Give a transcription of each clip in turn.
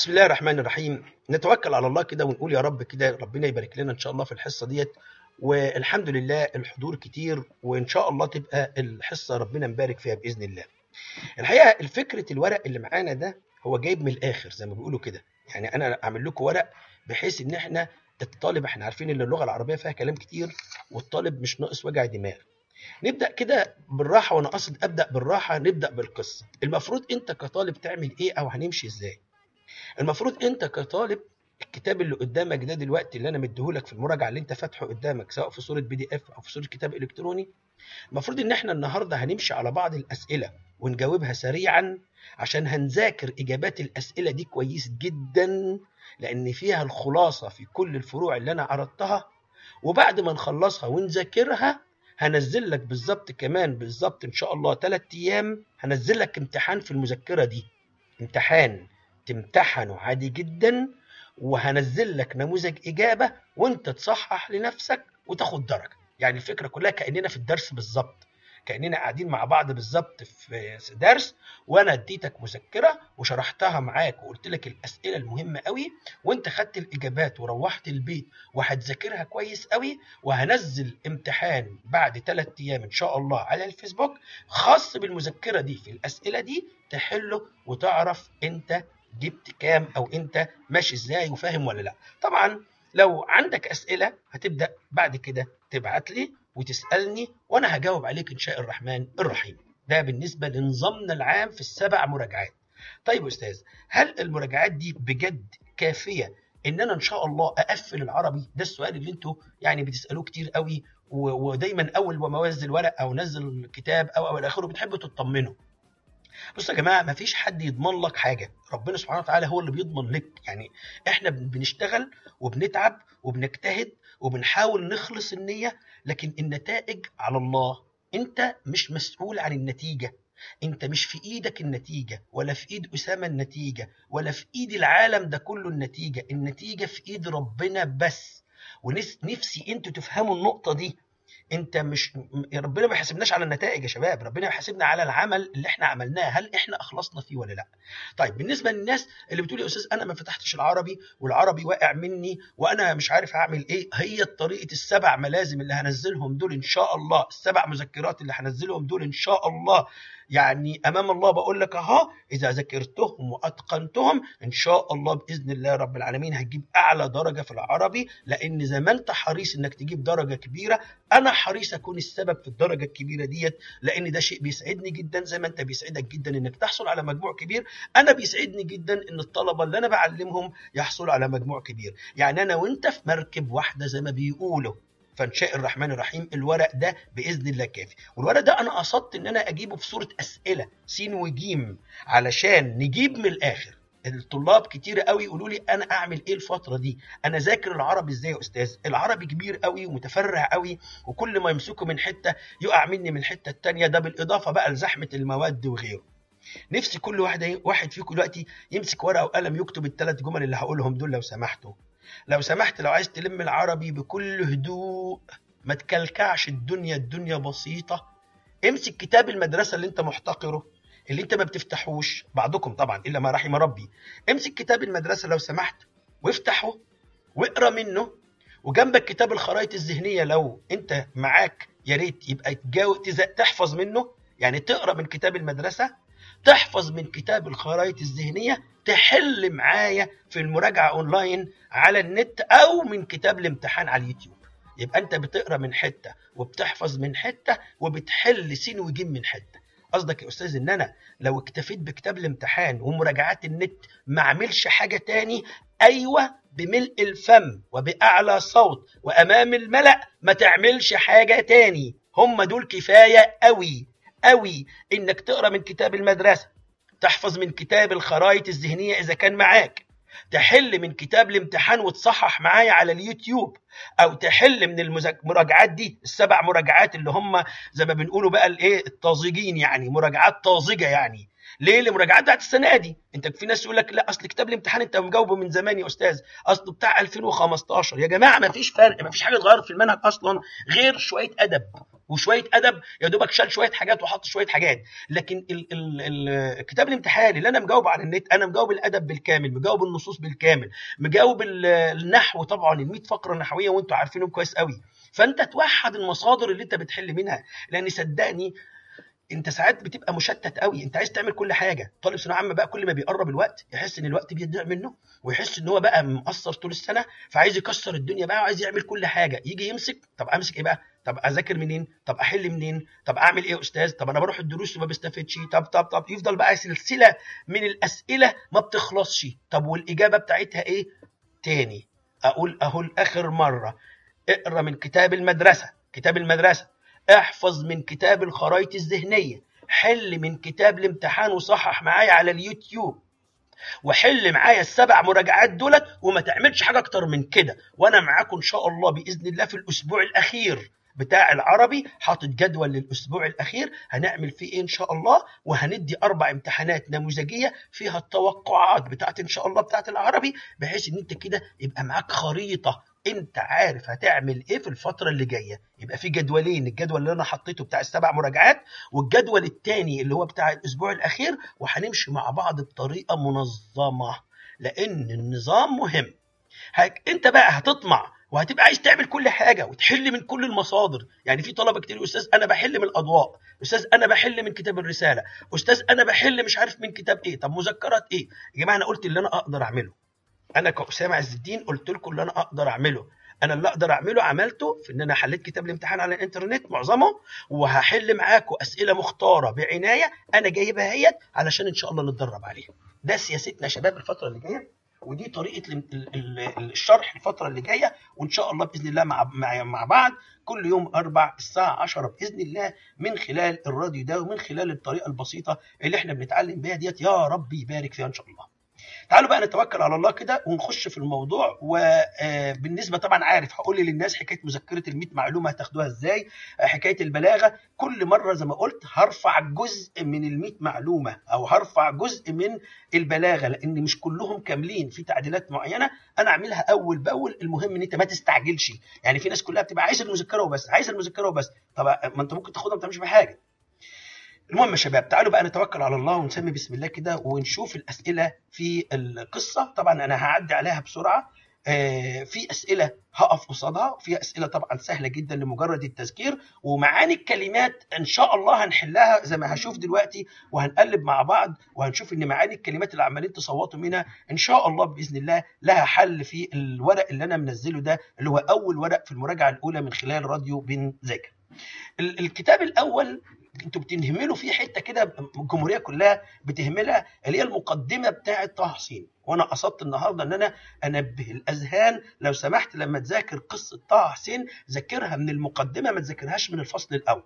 بسم الله الرحمن الرحيم. نتوكل على الله كده ونقول يا رب كده ربنا يبارك لنا إن شاء الله في الحصة ديت. والحمد لله الحضور كتير وإن شاء الله تبقى الحصة ربنا مبارك فيها بإذن الله. الحقيقة الفكرة الورق اللي معانا ده هو جايب من الآخر زي ما بيقولوا كده. يعني أنا أعمل لكم ورق بحيث إن إحنا الطالب إحنا عارفين إن اللغة العربية فيها كلام كتير والطالب مش ناقص وجع دماغ. نبدأ كده بالراحة وأنا قصد أبدأ بالراحة نبدأ بالقصة. المفروض أنت كطالب تعمل إيه أو هنمشي إزاي؟ المفروض انت كطالب الكتاب اللي قدامك ده دلوقتي اللي أنا مديهولك في المراجعة اللي انت فاتحه قدامك سواء في صورة بي دي اف أو في صورة كتاب إلكتروني المفروض إن إحنا النهارده هنمشي على بعض الأسئلة ونجاوبها سريعا عشان هنذاكر إجابات الأسئلة دي كويس جدا لأن فيها الخلاصة في كل الفروع اللي أنا عرضتها. وبعد ما نخلصها ونذاكرها هنزل لك بالظبط كمان بالظبط إن شاء الله ثلاث أيام هنزل لك امتحان في المذكرة دي. امتحان. تمتحنه عادي جدا وهنزل لك نموذج إجابة وأنت تصحح لنفسك وتاخد درجة. يعني الفكرة كلها كأننا في الدرس بالظبط. كأننا قاعدين مع بعض بالظبط في درس وأنا اديتك مذكرة وشرحتها معاك وقلت لك الأسئلة المهمة قوي وأنت خدت الإجابات وروحت البيت وهتذاكرها كويس قوي وهنزل امتحان بعد ثلاث أيام إن شاء الله على الفيسبوك خاص بالمذكرة دي في الأسئلة دي تحله وتعرف أنت جبت كام أو إنت ماشي إزاي وفاهم ولا لأ. طبعا لو عندك أسئلة هتبدأ بعد كده تبعت لي وتسألني وأنا هجاوب عليك إن شاء الرحمن الرحيم. ده بالنسبة لنظامنا العام في السبع مراجعات. طيب أستاذ هل المراجعات دي بجد كافية إن أنا إن شاء الله أقفل العربي؟ ده السؤال اللي أنتوا يعني بتسألوه كتير قوي ودايما أول ما انزل ورق أو أنزل كتاب أو أو إلى آخره بتحبوا تطمنوا. بصوا يا جماعة ما فيش حد يضمن لك حاجة. ربنا سبحانه وتعالى هو اللي بيضمن لك. يعني إحنا بنشتغل وبنتعب وبنجتهد وبنحاول نخلص النية لكن النتائج على الله. أنت مش مسؤول عن النتيجة. أنت مش في إيدك النتيجة ولا في إيد أسامة النتيجة ولا في إيد العالم ده كله النتيجة. النتيجة في إيد ربنا بس. ونفسي أنتوا تفهموا النقطة دي. انت مش ربنا ما يحاسبناش على النتائج يا شباب. ربنا يحاسبنا على العمل اللي إحنا عملناه. هل إحنا اخلصنا فيه ولا لا؟ طيب بالنسبة للناس اللي بتقول يا أستاذ أنا ما فتحتش العربي والعربي واقع مني وأنا مش عارف هعمل إيه هي طريقة السبع ملازم اللي هنزلهم دول إن شاء الله السبع مذكرات اللي هنزلهم دول إن شاء الله يعني أمام الله بقول لك أهو إذا ذاكرتهم وأتقنتهم إن شاء الله بإذن الله رب العالمين هتجيب أعلى درجة في العربي لأن زي ما انت حريص إنك تجيب درجة كبيرة. أنا حريص أكون السبب في الدرجة الكبيرة ديت لأن ده شيء بيسعدني جدا زي ما أنت بيسعدك جدا إنك تحصل على مجموع كبير. أنا بيسعدني جدا إن الطلبة اللي أنا بعلمهم يحصلوا على مجموع كبير. يعني أنا وأنت في مركب واحدة زي ما بيقولوا. فان شاء الرحمن الرحيم الورق ده بإذن الله كافي. والورق ده أنا قصدت إن أنا أجيبه في صورة أسئلة س وجيم علشان نجيب من الآخر. الطلاب كتير قوي يقولوا لي أنا أعمل إيه الفترة دي؟ أنا ذاكر العربي إزاي يا أستاذ؟ العربي كبير قوي ومتفرع قوي وكل ما يمسكه من حتة يقع مني من الحته الثانية ده بالإضافة بقى لزحمة المواد وغيره. نفسي كل واحد واحد فيكم دلوقتي يمسك ورقة وقلم يكتب الثلاث جمل اللي هقولهم دول لو سمحتوا. لو سمحت لو عايز تلم العربي بكل هدوء ما تكلكعش الدنيا الدنيا بسيطة. امسك كتاب المدرسة اللي انت محتقره اللي انت ما بتفتحوش. بعضكم طبعا إلا ما رحم ربي. امسك كتاب المدرسة لو سمحت وافتحه واقرأ منه. وجنبك كتاب الخرائط الذهنية لو انت معاك يا ريت يبقى تحفظ منه. يعني تقرأ من كتاب المدرسة تحفظ من كتاب الخرائط الذهنية تحل معايا في المراجعة أونلاين على النت أو من كتاب الامتحان على اليوتيوب. يبقى أنت بتقرأ من حتة وبتحفظ من حتة وبتحل سين وجيم من حتة. قصدك يا أستاذ إن أنا لو اكتفيت بكتاب الامتحان ومراجعات النت ما أعملش حاجة تاني؟ أيوة بملء الفم وبأعلى صوت وأمام الملأ ما تعملش حاجة تاني. هم دول كفاية قوي قوي إنك تقرأ من كتاب المدرسة تحفظ من كتاب الخرائط الذهنية إذا كان معاك تحل من كتاب الامتحان وتصحح معايا على اليوتيوب أو تحل من المراجعات دي السبع مراجعات اللي هم زي ما بنقولوا بقى الإيه الطازجين يعني مراجعات طازجة يعني. ليه؟ لمراجعات بتاعت السنة دي. أنت في ناس يقول لك لا أصل كتاب الامتحان أنت مجاوبه من زمان يا أستاذ أصله بتاع 2015 يا جماعة ما فيش فرق ما فيش حاجة اتغيرت في المنهج أصلا غير شوية أدب. وشوية أدب يا دوبك شال شوية حاجات وحط شوية حاجات. لكن ال ال ال كتاب الامتحان اللي أنا مجاوبه على النت أنا مجاوب الأدب بالكامل مجاوب النصوص بالكامل مجاوب النحو طبعا ال 100 فقرة نحوية وأنتم عارفينهم كويس قوي فأنت توحد المصادر اللي أنت بتحل منها. لأن صدقني انت ساعات بتبقى مشتت قوي. انت عايز تعمل كل حاجة. طالب ثانوية عامة بقى كل ما بيقرب الوقت يحس ان الوقت بيضيع منه ويحس ان هو بقى مقصر طول السنة فعايز يكسر الدنيا بقى وعايز يعمل كل حاجة. يجي يمسك طب امسك إيه بقى؟ طب اذاكر منين؟ طب احل منين؟ طب اعمل إيه يا أستاذ؟ طب أنا بروح الدروس وما بستفدش. طب طب طب. يفضل بقى سلسلة من الأسئلة ما بتخلصش. طب والإجابة بتاعتها إيه؟ تاني. أقول أهو لآخر مرة. اقرأ من كتاب المدرسة. كتاب المدرسة. احفظ من كتاب الخرائط الذهنية. حل من كتاب الامتحان وصحح معايا على اليوتيوب. وحل معايا السبع مراجعات دولت وما تعملش حاجة أكتر من كده. وأنا معاكم إن شاء الله بإذن الله في الأسبوع الأخير. بتاع العربي حاطط جدول للأسبوع الأخير. هنعمل فيه إيه إن شاء الله؟ وهندي أربع امتحانات نموذجية فيها التوقعات بتاعت إن شاء الله بتاعت العربي بحيث إن أنت كده يبقى معاك خريطة انت عارف هتعمل إيه في الفترة اللي جاية؟ يبقى في جدولين الجدول اللي أنا حطيته بتاع السبع مراجعات والجدول الثاني اللي هو بتاع الأسبوع الأخير وهنمشي مع بعض بطريقة منظمة لأن النظام مهم. هك أنت بقى هتطمع وهتبقى عايز تعمل كل حاجة وتحل من كل المصادر. يعني في طلبة كتير أستاذ أنا بحل من الأضواء. أستاذ أنا بحل من كتاب الرسالة. أستاذ أنا بحل مش عارف من كتاب إيه. طب مذكرات إيه؟ يا جماعة أنا قلت اللي أنا أقدر أعمله. أنا كاسامه عز الدين قلت لكم اللي أنا أقدر أعمله. أنا اللي أقدر أعمله عملته في إن أنا حليت كتاب الامتحان على الإنترنت معظمه وهحل معاكم أسئلة مختارة بعناية أنا جايبها هيت علشان إن شاء الله نتدرب عليها. ده سياستنا يا شباب الفترة اللي جاية ودي طريقة الشرح الفترة اللي جاية وإن شاء الله بإذن الله مع, مع بعض كل يوم أربع الساعة 10 بإذن الله من خلال الراديو ده ومن خلال الطريقة البسيطة اللي إحنا بنتعلم بيها ديت. يا رب يبارك فيها إن شاء الله. تعالوا بقى نتوكل على الله كده ونخش في الموضوع. وبالنسبه طبعا عارف هقول للناس حكاية مذكرة ال 100 معلومة هتاخدوها إزاي حكاية البلاغة. كل مرة زي ما قلت هرفع جزء من ال 100 معلومة أو هرفع جزء من البلاغة لأن مش كلهم كاملين في تعديلات معينة أنا أعملها أول بأول. المهم إن أنت ما تستعجلش. يعني في ناس كلها بتبقى عايزه المذكرة وبس عايزه المذكرة وبس. طب ما أنت ممكن تاخدها ما تعملش بحاجة. المهم يا شباب تعالوا بقى نتوكل على الله ونسمي بسم الله كده ونشوف الأسئلة في القصة. طبعا أنا هعدي عليها بسرعة. آه في أسئلة هقف قصادها. في أسئلة طبعا سهلة جدا لمجرد التذكير. ومعاني الكلمات إن شاء الله هنحلها زي ما هشوف دلوقتي وهنقلب مع بعض وهنشوف إن معاني الكلمات اللي عمالين تصوتوا منها إن شاء الله بإذن الله لها حل في الورق اللي أنا منزله ده اللي هو أول ورق في المراجعة الأولى من خلال راديو بنذاكر الكتاب الأول أنتوا بتهملوا فيه حتة كده الجمهورية كلها بتهملها اللي هي المقدمة بتاعة طه حسين. وأنا قصدت النهارده إن أنا أنبه الأذهان لو سمحت لما تذاكر قصة طه حسين ذاكرها من المقدمة ما تذاكرهاش من الفصل الأول.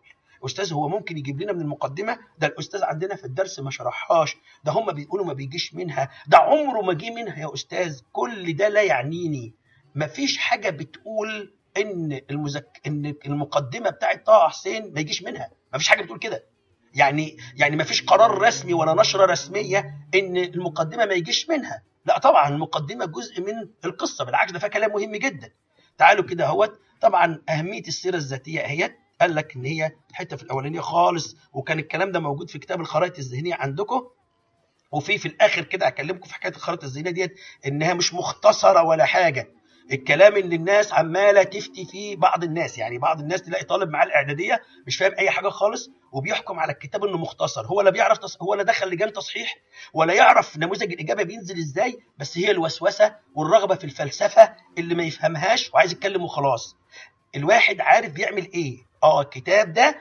أستاذ هو ممكن يجيب لنا من المقدمة؟ ده الأستاذ عندنا في الدرس ما شرحهاش ده هم بيقولوا ما بيجيش منها ده عمره ما جه منها يا أستاذ. كل ده لا يعنيني. مفيش حاجة بتقول إن المزك... إن المقدمة بتاعت طه حسين ما يجيش منها. ما فيش حاجة بتقول كده. يعني يعني ما فيش قرار رسمي ولا نشرة رسمية إن المقدمة ما يجيش منها. لا طبعا المقدمة جزء من القصة. بالعكس ده فيها كلام مهم جدا. تعالوا كده أهوت. طبعا أهمية السيرة الذاتية اهيت قال لك إن هي الحتة في الأولانية خالص وكان الكلام ده موجود في كتاب الخرائط الذهنية عندكم. وفي في الآخر كده هكلمكم في حكاية الخرائط الذهنية ديت إنها مش مختصرة ولا حاجة. الكلام اللي الناس عمالة تفتي فيه بعض الناس. يعني بعض الناس تلاقي طالب معاه الإعدادية مش فاهم أي حاجة خالص وبيحكم على الكتاب إنه مختصر. هو لا بيعرف تص... هو لا دخل لجان تصحيح ولا يعرف نموذج الإجابة بينزل إزاي بس هي الوسوسة والرغبة في الفلسفة اللي ما يفهمهاش وعايز يتكلم وخلاص. الواحد عارف بيعمل إيه. آه الكتاب ده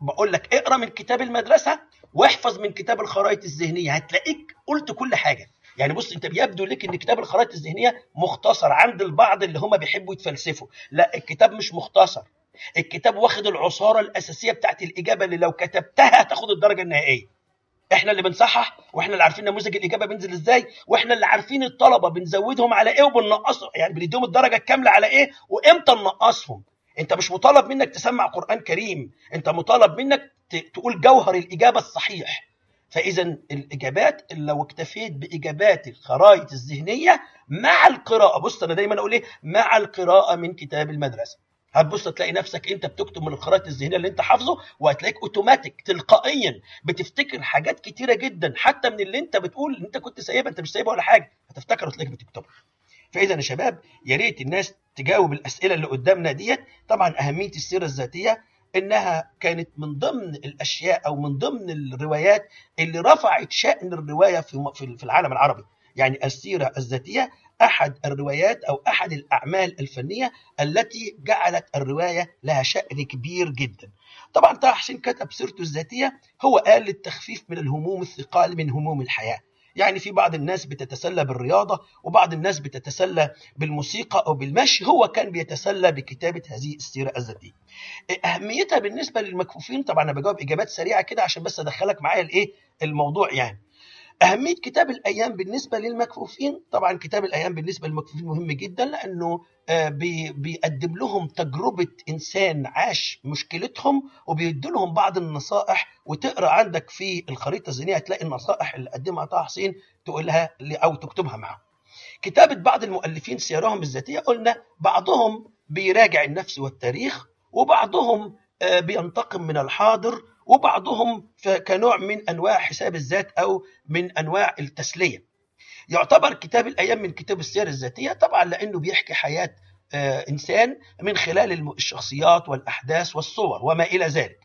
بقول لك اقرأ من كتاب المدرسة واحفظ من كتاب الخرائط الذهنية. هتلاقيك قلت كل حاجة. يعني بص انت بيبدو لك ان كتاب الخرائط الذهنية مختصر عند البعض اللي هم بيحبوا يتفلسفوا. لا الكتاب مش مختصر. الكتاب واخد العصارة الأساسية بتاعت الإجابة اللي لو كتبتها هتاخد الدرجة النهائية. إحنا اللي بنصحح وإحنا اللي عارفين نموذج الإجابة بينزل إزاي وإحنا اللي عارفين الطلبة بنزودهم على إيه وبننقصهم يعني بنديهم الدرجة الكاملة على إيه وإمتى ننقصهم انت مش مطالب منك تسمع قرآن كريم انت مطالب منك تقول جوهر الإجابة الصحيح. فإذا الإجابات لو اكتفيت بإجابات الخرائط الذهنية مع القراءة. بص أنا دايما أقول إيه؟ مع القراءة من كتاب المدرسة. هتبص تلاقي نفسك أنت بتكتب من الخرائط الذهنية اللي أنت حافظه وهتلاقيك اوتوماتيك تلقائيا بتفتكر حاجات كتيرة جدا حتى من اللي أنت بتقول أنت كنت سايبها أنت مش سايبها ولا حاجة. هتفتكر وتلاقيك بتكتبها. فإذا يا شباب يا ريت الناس تجاوب الأسئلة اللي قدامنا ديت. طبعا أهمية السيرة الذاتية إنها كانت من ضمن الأشياء أو من ضمن الروايات اللي رفعت شأن الرواية في في العالم العربي. يعني السيرة الذاتية أحد الروايات أو أحد الأعمال الفنية التي جعلت الرواية لها شأن كبير جدا. طبعا طه حسين كتب سيرته الذاتية هو قال للتخفيف من الهموم الثقال من هموم الحياة. يعني في بعض الناس بتتسلى بالرياضة وبعض الناس بتتسلى بالموسيقى أو بالمشي هو كان بيتسلى بكتابة هذه السيرة الذاتية. أهميتها بالنسبة للمكفوفين طبعا أنا بجاوب إجابات سريعة كده عشان بس أدخلك معايا الإيه الموضوع يعني. أهمية كتاب الأيام بالنسبة للمكفوفين طبعا كتاب الأيام بالنسبة للمكفوفين مهم جدا لأنه بيقدم لهم تجربة إنسان عاش مشكلتهم وبيدي لهم بعض النصائح. وتقرأ عندك في الخريطة الذهنية هتلاقي النصائح اللي قدمها طه حسين تقولها أو تكتبها معه. كتابة بعض المؤلفين سيرهم الذاتية قلنا بعضهم بيراجع النفس والتاريخ وبعضهم بينتقم من الحاضر وبعضهم كنوع من أنواع حساب الذات أو من أنواع التسلية. يعتبر كتاب الأيام من كتاب السير الذاتية طبعا لأنه بيحكي حياة إنسان من خلال الشخصيات والأحداث والصور وما إلى ذلك.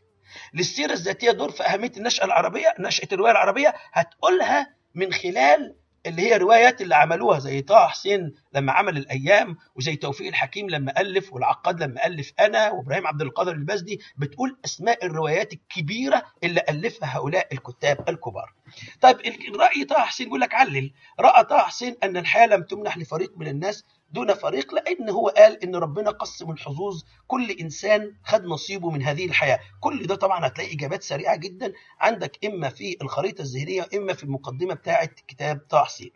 للسيرة الذاتية دور في أهمية النشأة العربية، نشأة الرواية العربية هتقولها من خلال اللي هي روايات اللي عملوها زي طه حسين لما عمل الأيام وزي توفيق الحكيم لما ألف والعقاد لما ألف أنا وإبراهيم عبد القادر البزدي بتقول أسماء الروايات الكبيرة اللي ألفها هؤلاء الكتاب الكبار. طيب الراي طه حسين بيقول لك علل رأى طه حسين أن الحياة لم تمنح لفريق من الناس دون فريق لأن هو قال إن ربنا قسم الحظوظ كل إنسان خد نصيبه من هذه الحياة. كل ده طبعا هتلاقي إجابات سريعة جدا عندك إما في الخريطة الذهنية اما في المقدمة بتاعه كتاب طه حسين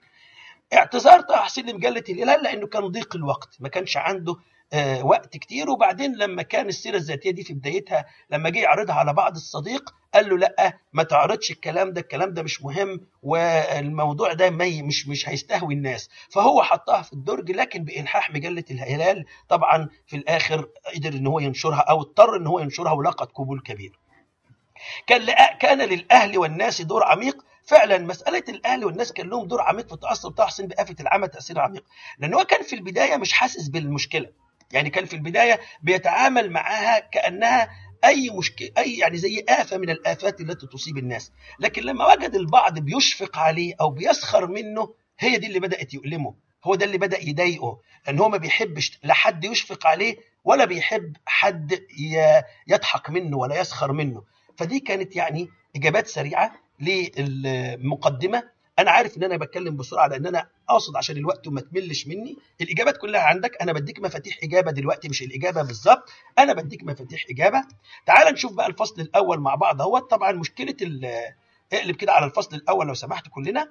اعتذار طه حسين لمجلة الهلال لأنه كان ضيق الوقت ما كانش عنده وقت كتير. وبعدين لما كان السيرة الذاتية دي في بدايتها لما جه يعرضها على بعض الصديق قال له لأ ما تعرضش الكلام ده الكلام ده مش مهم والموضوع ده مش مش هيستهوي الناس. فهو حطها في الدرج لكن بإلحاح مجلة الهلال طبعا في الآخر قدر إن هو ينشرها أو اضطر إن هو ينشرها ولقت قبول كبير. كان كان للأهل والناس دور عميق. فعلا مسألة الأهل والناس كان لهم دور عميق في تأثر طه حسين بآفة العمى تأثير عميق. لأن هو كان في البداية مش حاسس بالمشكلة. يعني كان في البداية بيتعامل معاها كأنها أي مشكله أي يعني زي آفة من الآفات التي تصيب الناس. لكن لما وجد البعض بيشفق عليه أو بيسخر منه هي دي اللي بدأت يؤلمه. هو ده اللي بدأ يضايقه لأن هو ما بيحبش لا حد يشفق عليه ولا بيحب حد يضحك منه ولا يسخر منه. فدي كانت يعني إجابات سريعة للمقدمة. أنا عارف إن أنا بتكلم بسرعة لأن أنا اقصد عشان الوقت وما تملش مني. الإجابات كلها عندك. أنا بديك مفاتيح إجابة دلوقتي مش الإجابة بالظبط. أنا بديك مفاتيح إجابة. تعال نشوف بقى الفصل الأول مع بعض اهو طبعا مشكلة اقلب كده على الفصل الأول لو سمحت كلنا.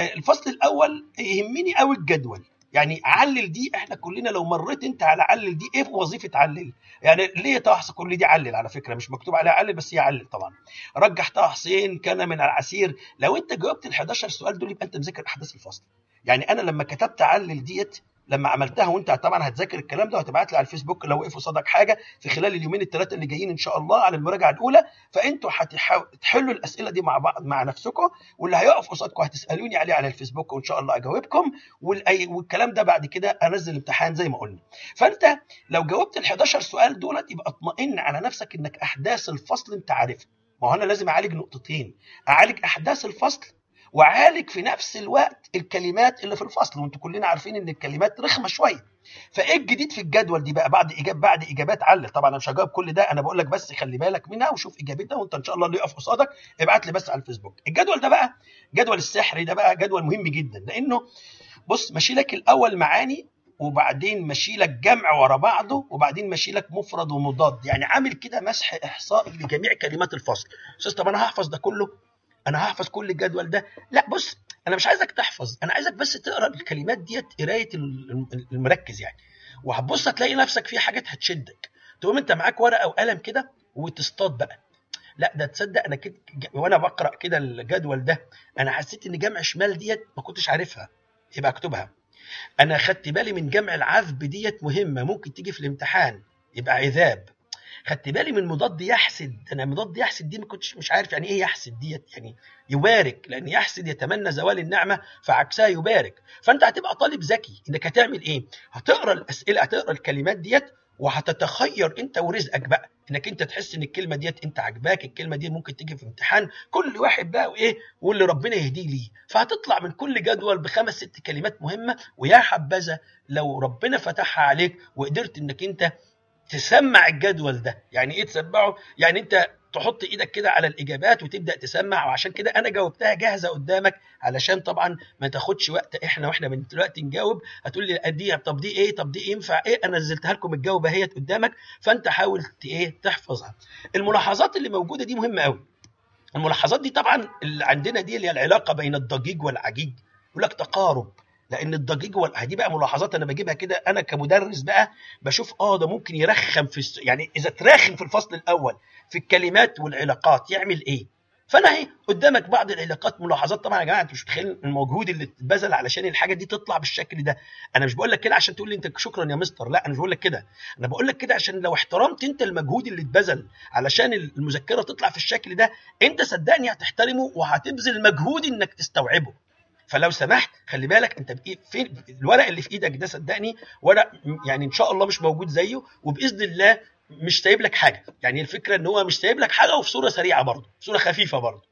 الفصل الأول يهمني قوي الجدول. يعني علل دي إحنا كلنا لو مريت أنت على علل دي إيه وظيفة علل؟ يعني ليه طه حسين كل دي علل على فكرة؟ مش مكتوب عليها علل بس هي علل طبعا. رجح طه حسين كان من العسير. لو أنت جاوبت ال 11 سؤال دول يبقى أنت مذاكر أحداث الفصل. يعني أنا لما كتبت علل ديت لما عملتها وانت طبعا هتذاكر الكلام ده وهتبعت لي على الفيسبوك لو وقف قصادك حاجة في خلال اليومين الثلاثه اللي جايين إن شاء الله على المراجعة الأولى فأنتوا هتحلوا الأسئلة دي مع بعض مع نفسكم واللي هيقف قصادكم هتسألوني عليه على الفيسبوك وإن شاء الله أجاوبكم والكلام ده بعد كده أنزل امتحان زي ما قلنا. فأنت لو جاوبت ال 11 سؤال دولت يبقى اطمئن على نفسك إنك أحداث الفصل أنت عارفها. ما هو أنا لازم أعالج نقطتين أعالج أحداث الفصل وعالج في نفس الوقت الكلمات اللي في الفصل وانتوا كلنا عارفين إن الكلمات رخمة شوية. فإيه الجديد في الجدول دي بقى؟ بعد اجاب بعد اجابات علل. طبعا أنا مش هجاوب كل ده أنا بقول لك بس خلي بالك منها وشوف اجابتها وأنت إن شاء الله اللي يقف قصادك. ابعت لي بس على الفيسبوك. الجدول ده بقى جدول السحري ده بقى جدول مهم جدا لأنه بص ماشي لك الأول معاني وبعدين ماشي لك جمع ورا بعضه وبعدين ماشي لك مفرد ومضاد. يعني عامل كده مسح إحصائي لجميع كلمات الفصل. أستاذ طب أنا هحفظ ده كله؟ أنا هحفظ كل الجدول ده. لا بص أنا مش عايزك تحفظ أنا عايزك بس تقرأ الكلمات ديت قراية المركز يعني. وهتبص هتلاقي نفسك في حاجات هتشدك. تقوم أنت معاك ورقة وقلم كده وتصطاد بقى. لا ده تصدق أنا كده وأنا بقرأ كده الجدول ده أنا حسيت إن جمع شمال ديت ما كنتش عارفها. يبقى اكتبها. أنا خدت بالي من جمع العذب ديت مهمة ممكن تيجي في الامتحان. يبقى عذاب. خدت بالي من مضاد يحسد. أنا مضاد يحسد دي ما كنتش مش عارف يعني إيه يحسد ديت يعني يبارك لأن يحسد يتمنى زوال النعمة فعكسها يبارك. فأنت هتبقى طالب ذكي. إنك هتعمل إيه؟ هتقرأ الأسئلة هتقرأ الكلمات ديت وهتتخير أنت ورزقك بقى. إنك أنت تحس إن الكلمة ديت أنت عجباك الكلمة دي ممكن تيجي في امتحان. كل واحد بقى وإيه؟ واللي ربنا يهديه ليه. فهتطلع من كل جدول بخمس ست كلمات مهمة. ويا حبذا لو ربنا فتحها عليك وقدرت إنك أنت تسمع الجدول ده. يعني إيه تسمعه؟ يعني أنت تحط إيدك كده على الإجابات وتبدأ تسمع وعشان كده أنا جاوبتها جاهزة قدامك علشان طبعا ما تاخدش وقت إحنا وإحنا من دلوقتي نجاوب. هتقول لي دي طب دي إيه؟ طب دي ينفع إيه؟ أنا نزلتها لكم الجاوبه أهيت قدامك. فأنت حاول إيه؟ تحفظها. الملاحظات اللي موجودة دي مهمة قوي الملاحظات دي طبعا اللي عندنا دي اللي هي العلاقة بين الضجيج والعجيج. يقول لك تقارب. لأن الضجيج وال... دي بقى ملاحظات أنا بجيبها كده أنا كمدرس بقى بشوف آه ده ممكن يرخم في الس... يعني إذا تراخم في الفصل الأول في الكلمات والعلاقات يعمل إيه؟ فأنا اهي قدامك بعض العلاقات ملاحظات. طبعا يا جماعة أنتوا مش متخيلين المجهود اللي اتبذل علشان الحاجة دي تطلع بالشكل ده. أنا مش بقول لك كده عشان تقول لي أنت شكرا يا مستر لا أنا مش بقول لك كده. أنا بقول لك كده عشان لو احترمت أنت المجهود اللي اتبذل علشان المذكرة تطلع في الشكل ده أنت صدقني هتحترمه وهتبذل مجهود إنك تستوعبه. فلو سمحت خلي بالك انت بإيه فين الورق اللي في إيدك ده صدقني ورق يعني إن شاء الله مش موجود زيه وبإذن الله مش سايب لك حاجة. يعني الفكرة إن هو مش سايب لك حاجة وفي صورة سريعة برضه صورة خفيفة برضه.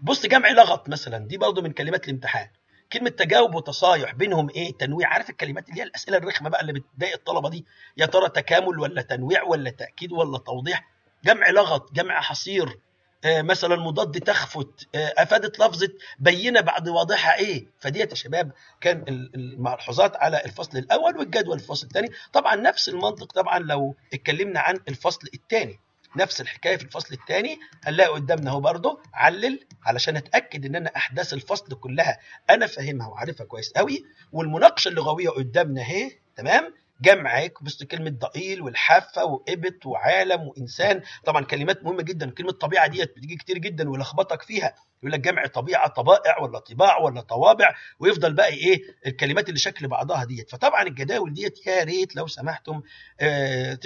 بص جمع لغط مثلا دي برضه من كلمات الامتحان. كلمة تجاوب وتصايح بينهم إيه؟ تنويع. عارف الكلمات اللي هي الأسئلة الرخمة بقى اللي بتضايق الطلبة دي؟ يا ترى تكامل ولا تنويع ولا تأكيد ولا توضيح؟ جمع لغط جمع حصير. مثلا مضاد تخفت آه أفادت لفظة بينة بعد واضحة إيه؟ فديت يا شباب كان الملحوظات على الفصل الأول والجدول الفصل الثاني. طبعا نفس المنطق طبعا لو اتكلمنا عن الفصل الثاني نفس الحكاية في الفصل الثاني هنلاقي قدامنا أهو برضه علل علشان أتأكد إن أنا أحداث الفصل كلها أنا فاهمها وعارفها كويس قوي والمناقشة اللغوية قدامنا أهي تمام؟ جمع بص كلمة ضئيل والحافة وإبت وعالم وإنسان. طبعا كلمات مهمة جدا كلمة طبيعة ديت بتيجي كتير جدا ويلخبطك فيها. يقول لك جمع طبيعة طبائع ولا طباع ولا طوابع ويفضل بقى إيه الكلمات اللي شكل بعضها ديت. فطبعا الجداول ديت يا ريت لو سمحتم آه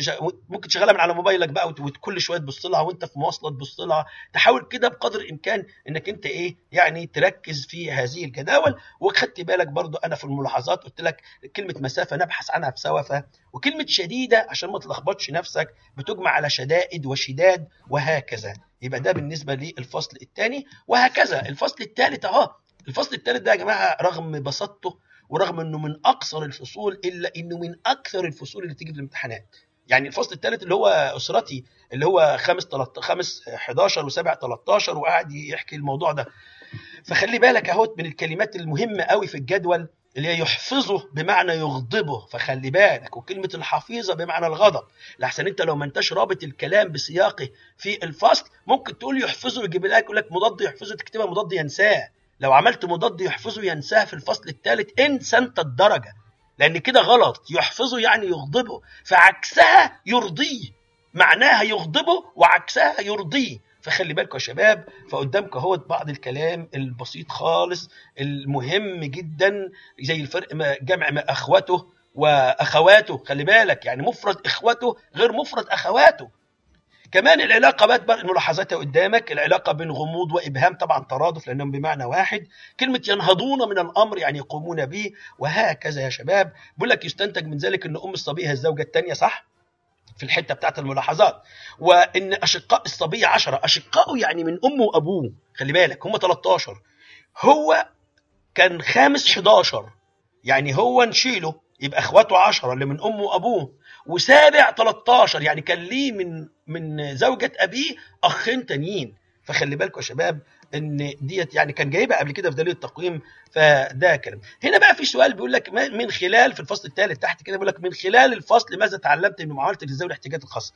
ممكن تشغلها من على موبايلك بقى وكل شوية تبص لها وأنت في مواصلة تبص لها. تحاول كده بقدر الإمكان إنك أنت إيه يعني تركز في هذه الجداول. وخدت بالك برضو أنا في الملاحظات قلت لك كلمة مسافة نبحث عنها بسوفة وكلمة شديدة عشان ما تلخبطش نفسك بتجمع على شدائد وشداد وهكذا. يبقى ده بالنسبة للفصل الثاني وهكذا. الفصل الثالث أهو. الفصل الثالث ده يا جماعة رغم بساطته ورغم إنه من أقصر الفصول إلا إنه من أكثر الفصول اللي تيجي في الامتحانات. يعني الفصل الثالث اللي هو أسرتي اللي هو خمس 13 خمس 11 وسبع 13 وقاعد يحكي الموضوع ده. فخلي بالك أهوت من الكلمات المهمة قوي في الجدول. اللي هي يحفظه بمعنى يغضبه فخلي بالك وكلمة الحفيظة بمعنى الغضب. لحسن انت لو ما انتش رابط الكلام بسياقه في الفصل ممكن تقول يحفظه يجيب لك يقول لك مضاد يحفظه تكتبها مضاد ينساه. لو عملت مضاد يحفظه ينساه في الفصل الثالث انسى انت الدرجة. لأن كده غلط. يحفظه يعني يغضبه. فعكسها يرضيه. معناها يغضبه وعكسها يرضيه. فخلي بالكم يا شباب فقدامك اهو بعض الكلام البسيط خالص المهم جدا زي الفرق ما جمع ما أخوته وأخواته خلي بالك يعني مفرد إخوته غير مفرد أخواته. كمان العلاقة بقى الملاحظات قدامك العلاقة بين غموض وإبهام طبعا ترادف لأنهم بمعنى واحد. كلمة ينهضون من الأمر يعني يقومون به وهكذا يا شباب. بيقول لك يستنتج من ذلك إن أم الصبي هي الزوجة الثانية صح؟ في الحتة بتاعت الملاحظات. وإن أشقاء الصبي عشرة. اشقائه يعني من أمه وأبوه. خلي بالك هم 13 هو كان خامس 11 يعني هو نشيله يبقى أخواته 10 اللي من أمه وأبوه. وسابع 13 يعني كان ليه من من زوجة أبيه أخين تانيين. فخلي بالكم يا شباب إن ديت يعني كان جايبها قبل كده في دليل التقويم فده كلام. هنا بقى في سؤال بيقول لك من خلال في الفصل الثالث تحت كده بيقول لك من خلال الفصل ماذا تعلمت من معاملة ذوي الاحتياجات الخاصة؟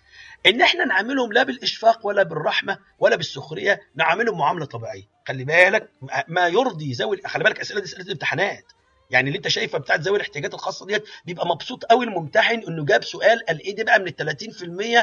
إن إحنا نعاملهم لا بالإشفاق ولا بالرحمة ولا بالسخرية نعاملهم معاملة طبيعية. خلي بالك ما يرضي ذوي خلي بالك أسئلة دي أسئلة الامتحانات يعني اللي انت شايفه بتاعت ذوي الاحتياجات الخاصة ديت بيبقى مبسوط قوي الممتحن انه جاب سؤال قال إيه ده بقى من ال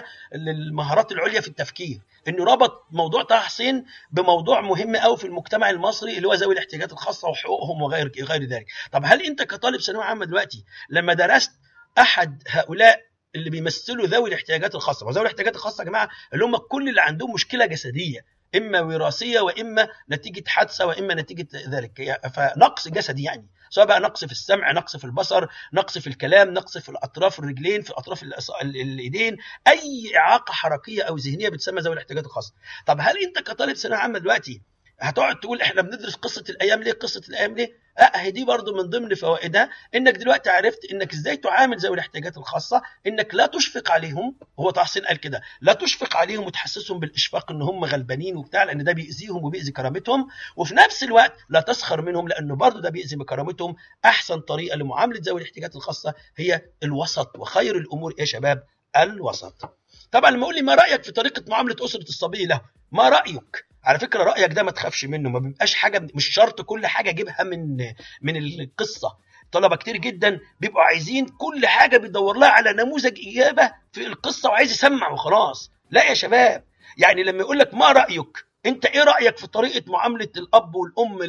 30% للمهارات العليا في التفكير. انه ربط موضوع طه حسين بموضوع مهم قوي في المجتمع المصري اللي هو ذوي الاحتياجات الخاصة وحقوقهم وغير غير ذلك. طب هل انت كطالب ثانوية عامة دلوقتي لما درست أحد هؤلاء اللي بيمثلوا ذوي الاحتياجات الخاصة وذوي الاحتياجات الخاصة يا جماعة اللي هم كل اللي عندهم مشكلة جسدية إما وراثية وإما نتيجة حادثة وإما نتيجة ذلك فنقص جسدي يعني. سواء بقى نقص في السمع نقص في البصر نقص في الكلام نقص في الأطراف الرجلين في أطراف الإيدين أي إعاقة حركية أو ذهنية بتسمى ذوي الاحتياجات الخاصة. طب هل أنت كطالب ثانوية عامة دلوقتي هتقعد تقول إحنا بندرس قصة الأيام ليه؟ قصة الأيام ليه؟ لا هي دي برضو من ضمن فوائدها إنك دلوقتي عرفت إنك إزاي تعامل ذوي الاحتياجات الخاصة إنك لا تشفق عليهم هو تحسين قال كده لا تشفق عليهم وتحسسهم بالإشفاق إن هم غلبانين وبتاع لأن ده بيأذيهم وبيأذي كرامتهم وفي نفس الوقت لا تسخر منهم لأنه برضو ده بيأذي بكرامتهم. أحسن طريقة لمعاملة ذوي الاحتياجات الخاصة هي الوسط وخير الأمور إيه يا شباب؟ الوسط. طبعا لما يقول لي ما رأيك في طريقة معاملة أسرة الصبي له؟ ما رأيك؟ على فكرة رأيك ده ما تخافش منه ما بيبقاش حاجة مش شرط كل حاجة اجيبها من من القصة. طلبة كتير جدا بيبقوا عايزين كل حاجة بيدور لها على نموذج اجابه في القصة وعايز يسمع وخلاص. لا يا شباب يعني لما يقول لك ما رأيك أنت إيه رأيك في طريقة معاملة الأب والأم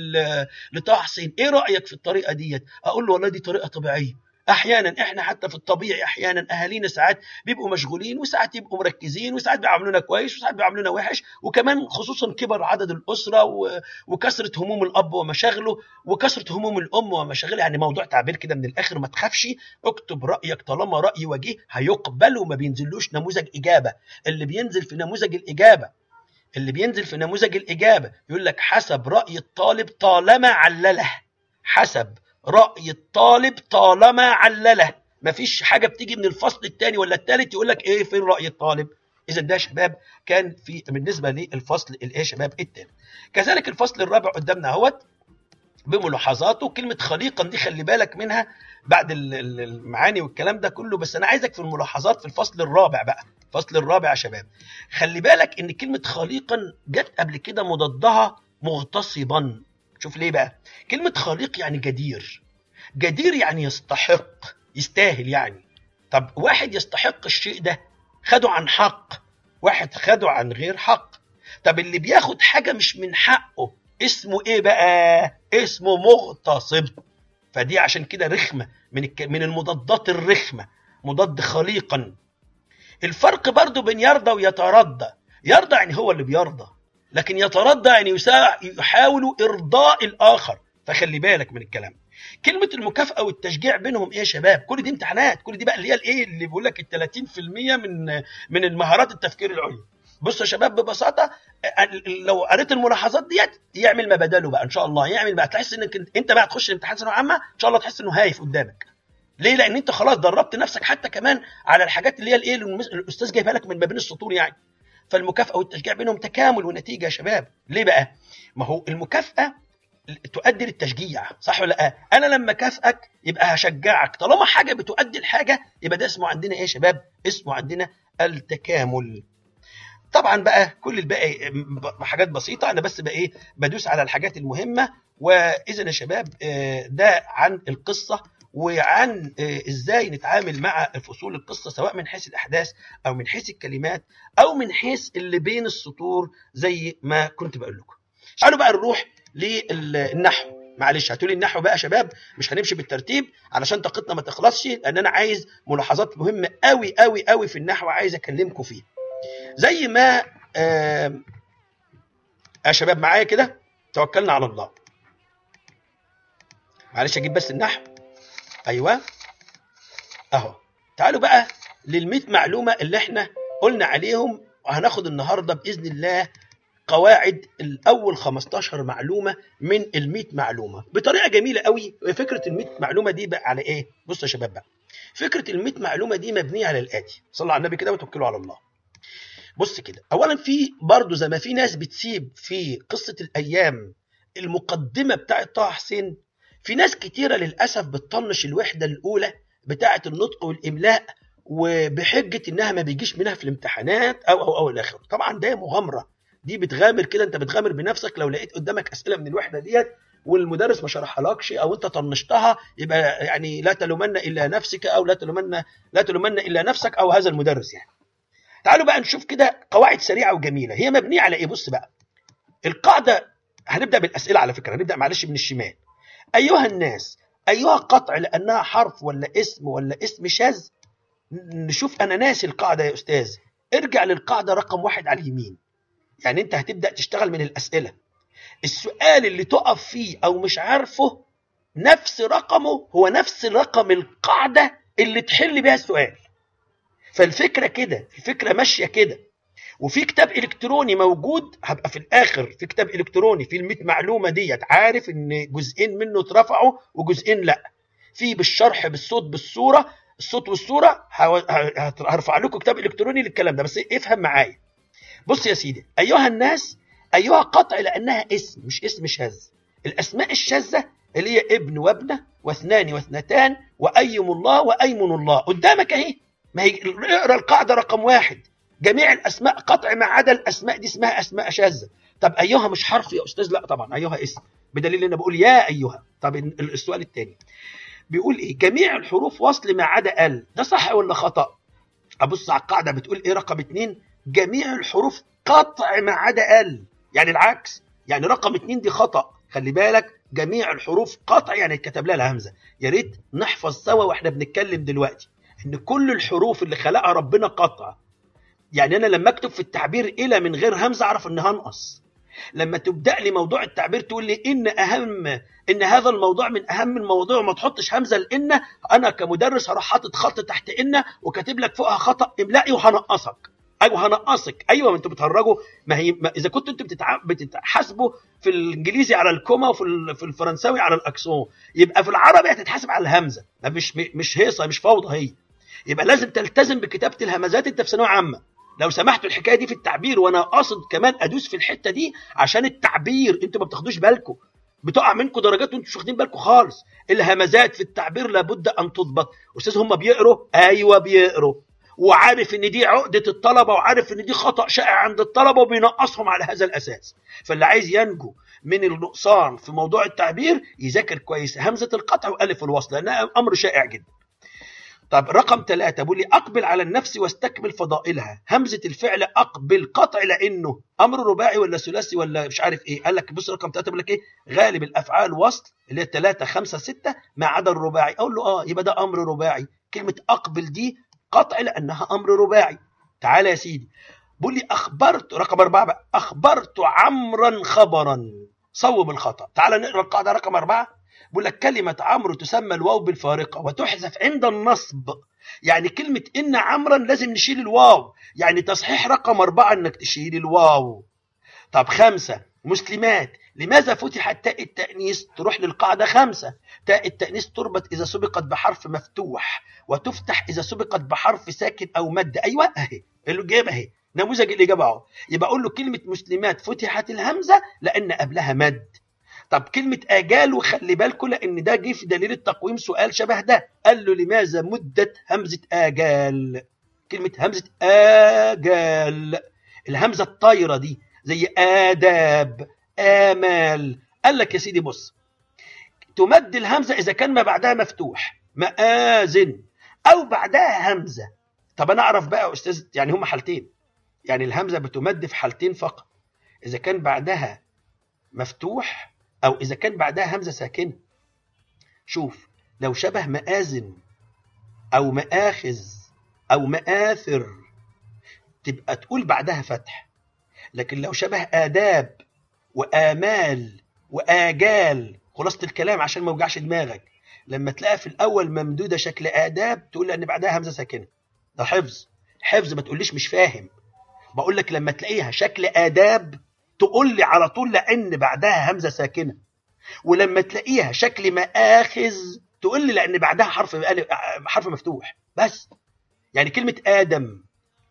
لطه حسين؟ إيه رأيك في الطريقة ديت؟ أقول له والله دي طريقة طبيعية. أحيانا إحنا حتى في الطبيعي أحيانا أهالينا ساعات بيبقوا مشغولين وساعات يبقوا مركزين وساعات بيعاملونا كويس وساعات بيعاملونا وحش وكمان خصوصا كبر عدد الأسرة. وكثرة هموم الأب ومشاغله وكثرة هموم الأم ومشاغلها يعني موضوع تعبير كده من الآخر ما تخافش اكتب رأيك طالما رأي وجيه هيقبل وما بينزلوش نموذج إجابة. اللي بينزل في نموذج الإجابة اللي بينزل في نموذج الإجابة يقول لك حسب رأي الطالب طالما علله. حسب. رأي الطالب طالما علله. مفيش حاجة بتيجي من الفصل الثاني ولا الثالث يقول لك إيه فين رأي الطالب؟ إذا ده شباب كان في بالنسبة للفصل الايه شباب الثاني كذلك الفصل الرابع قدامنا أهوت بملاحظاته كلمة خليقا دي خلي بالك منها بعد المعاني والكلام ده كله بس أنا عايزك في الملاحظات في الفصل الرابع بقى. الفصل الرابع يا شباب. خلي بالك إن كلمة خليقا جت قبل كده مضادها مغتصبا. شوف ليه بقى؟ كلمة خليق يعني جدير. جدير يعني يستحق يستاهل يعني. طب واحد يستحق الشيء ده؟ خده عن حق. واحد خده عن غير حق. طب اللي بياخد حاجة مش من حقه اسمه إيه بقى؟ اسمه مغتصب. فدي عشان كده رخمة من الك... من المضادات الرخمة مضاد خليقا. الفرق برضو بين يرضى ويتردى يرضى يعني هو اللي بيرضى. لكن يتردى يعني يحاول إرضاء الآخر فخلي بالك من الكلام كلمة المكافأة والتشجيع بينهم إيه يا شباب؟ كل دي امتحانات، كل دي بقى اللي هي الايه اللي بيقول لك ال 30% من من المهارات التفكير العليا. بصوا يا شباب ببساطة لو قريت الملاحظات ديت يعمل ما بداله بقى إن شاء الله، يعمل بقى تحس إنك أنت بقى تخش الامتحان ثانوية عامة إن شاء الله تحس إنه هايف قدامك. ليه؟ لأن أنت خلاص دربت نفسك حتى كمان على الحاجات اللي هي الايه الأستاذ جايبها لك من ما بين السطور يعني. فالمكافأة والتشجيع بينهم تكامل ونتيجة يا شباب ليه بقى؟ ما هو المكافأة تؤدي للتشجيع صح ولا لأ؟ أنا لما كافئك يبقى هشجعك طالما حاجة بتؤدي الحاجة يبقى ده اسمه عندنا إيه يا شباب؟ اسمه عندنا التكامل طبعا بقى كل الباقي حاجات بسيطة أنا بس بقى إيه بدوس على الحاجات المهمة وإذا يا شباب ده عن القصة وعن إزاي نتعامل مع فصول القصة سواء من حيث الأحداث أو من حيث الكلمات أو من حيث اللي بين السطور زي ما كنت بقول لكم. تعالوا بقى نروح للنحو معلش هاتوا لي النحو بقى يا شباب مش هنمشي بالترتيب علشان طاقتنا ما تخلصش لأن أنا عايز ملاحظات مهمة قوي قوي قوي في النحو عايز أكلمكم فيه. زي ما آه شباب معايا كده توكلنا على الله. معلش أجيب بس النحو أيوه. أهو. تعالوا بقى لل معلومة اللي إحنا قلنا عليهم وهناخد النهارده بإذن الله قواعد الأول 15 معلومة من ال معلومة. بطريقة جميلة قوي فكرة ال معلومة دي بقى على إيه؟ بصوا يا شباب بقى. فكرة ال معلومة دي مبنية على الآتي. صلوا على النبي كده وتوكلوا على الله. بص كده. اولا في برضه زي ما في ناس بتسيب في قصة الأيام المقدمة بتاعة طه حسين في ناس كتيرة للأسف بتطنش الوحدة الأولى بتاعة النطق والإملاء وبحجة إنها ما بيجيش منها في الامتحانات أو أو أو الآخر. طبعا ده مغامرة. دي بتغامر كده أنت بتغامر بنفسك. لو لقيت قدامك أسئلة من الوحدة ديت والمدرس ما شرحهالكش أو أنت طنشتها يبقى يعني لا تلومن إلا نفسك أو لا تلومن لا تلومن إلا نفسك أو هذا المدرس يعني. تعالوا بقى نشوف كده قواعد سريعة وجميلة. هي مبنية على إيه؟ بص بقى. القاعدة هنبدأ بالأسئلة على فكرة. هنبدأ معلش من الشمال. أيها الناس أيها قطع لأنها حرف ولا اسم ولا اسم شاذ نشوف أنا ناسي القاعدة يا أستاذ. ارجع للقاعدة رقم واحد على اليمين. يعني أنت هتبدأ تشتغل من الأسئلة. السؤال اللي تقف فيه أو مش عارفه نفس رقمه هو نفس رقم القاعدة اللي تحل بيها السؤال. فالفكرة كده الفكرة ماشية كده. وفي كتاب إلكتروني موجود هبقى في الآخر في كتاب إلكتروني في ال معلومة ديت عارف إن جزئين منه اترفعوا وجزئين لأ. في بالشرح بالصوت بالصورة الصوت والصورة هرفع لكم كتاب إلكتروني للكلام ده بس افهم معايا. بص يا سيدي أيها الناس أيها قطع لأنها اسم مش اسم شاذ. الأسماء الشاذة اللي هي ابن وابنة واثنان واثنتان وأيم الله وأيمن الله. قدامك أهي ما هي اقرأ القاعدة رقم واحد. جميع الأسماء قطع ما عدا الأسماء دي اسمها أسماء شاذه طب أيها مش حرف يا أستاذ؟ لا طبعا أيها اسم. بدليل إن بقول يا أيها. طب السؤال الثاني بيقول إيه؟ جميع الحروف وصل ما عدا ال. ده صح ولا خطأ؟ أبص على القاعدة بتقول إيه رقم اتنين؟ جميع الحروف قطع ما عدا ال. يعني العكس. يعني رقم اتنين دي خطأ. خلي بالك جميع الحروف قطع يعني اتكتب لها الهمزة. يا ريت نحفظ سوا وإحنا بنتكلم دلوقتي إن كل الحروف اللي خلقها ربنا قطع. يعني أنا لما أكتب في التعبير إلى من غير همزة أعرف انها انقص لما تبدأ لي موضوع التعبير تقول لي إن أهم إن هذا الموضوع من أهم المواضيع وما تحطش همزة لأن أنا كمدرس هروح حاطط خط تحت ان وكاتب لك فوقها خطأ املائي وهنقصك. أيوه هنقصك. أيوه أنتوا بتهرجوا. ما هي ما إذا كنتوا أنتوا بتتع... بتتحاسبوا في الإنجليزي على الكوما وفي ال... في الفرنساوي على الأكسون. يبقى في العربي هتتحاسب على الهمزة. مش مش هيصة مش فوضى هي. يبقى لازم تلتزم بكتابة الهمزات أنت في ثانوية عامة. لو سمحتوا الحكاية دي في التعبير وأنا قاصد كمان أدوس في الحتة دي عشان التعبير. أنتوا ما بتاخدوش بالكم. بتقع منكم درجات وأنتوا مش واخدين بالكم خالص. الهمزات في التعبير لابد أن تضبط. أستاذ هم بيقروا؟ أيوه بيقروا. وعارف إن دي عقدة الطلبة وعارف إن دي خطأ شائع عند الطلبة وبينقصهم على هذا الأساس. فاللي عايز ينجو من النقصان في موضوع التعبير يذاكر كويس. همزة القطع وألف الوصل لأنها أمر شائع جدا. طب رقم ثلاثة بيقول لي أقبل على النفس واستكمل فضائلها. همزة الفعل أقبل قطع لأنه. أمر رباعي ولا ثلاثي ولا مش عارف إيه. قال لك بص رقم ثلاثة بيقول لك إيه؟ غالب الأفعال وصل اللي هي ثلاثة خمسة ستة ما عدا الرباعي. أقول له آه يبقى ده أمر رباعي. كلمة أقبل دي قطع لأنها أمر رباعي. تعالى يا سيدي. بيقول لي أخبرت رقم أربعة بقى أخبرت عمرا خبرا. صوب الخطأ. تعالى نقرأ القاعدة رقم أربعة. بيقول لك كلمة عمرو تسمى الواو بالفارقة وتحذف عند النصب. يعني كلمة إن عمرا لازم نشيل الواو. يعني تصحيح رقم أربعة إنك تشيل الواو. طب خمسة مسلمات لماذا فتحت تاء التأنيث تروح للقاعدة خمسة؟ تاء التأنيث تربط إذا سبقت بحرف مفتوح وتفتح إذا سبقت بحرف ساكن أو مد. أيوة أهي اللي جايبها أهي نموذج الإجابة أهو. يبقى أقول له كلمة مسلمات فتحت الهمزة لأن قبلها مد. طب كلمة آجال وخلي بالكم لأن ده جه في دليل التقويم سؤال شبه ده. قال له لماذا مدت همزة آجال؟ كلمة همزة آجال. الهمزة الطايرة دي زي آداب آمال. قال لك يا سيدي بص تمد الهمزة إذا كان ما بعدها مفتوح مآذن أو بعدها همزة. طب أنا أعرف بقى يا أستاذ يعني هما حالتين. يعني الهمزة بتمد في حالتين فقط. إذا كان بعدها مفتوح أو إذا كان بعدها همزة ساكنة. شوف لو شبه مآذن أو مآخذ أو مآثر تبقى تقول بعدها فتح. لكن لو شبه آداب وآمال وآجال خلاصة الكلام عشان ما يوجعش دماغك. لما تلاقيها في الأول ممدودة شكل آداب تقول لأن بعدها همزة ساكنة. ده حفظ. حفظ ما تقوليش مش فاهم. بقول لك لما تلاقيها شكل آداب تقول لي على طول لأن بعدها همزة ساكنة. ولما تلاقيها شكل مآخذ تقول لي لأن بعدها حرف حرف مفتوح. بس. يعني كلمة آدم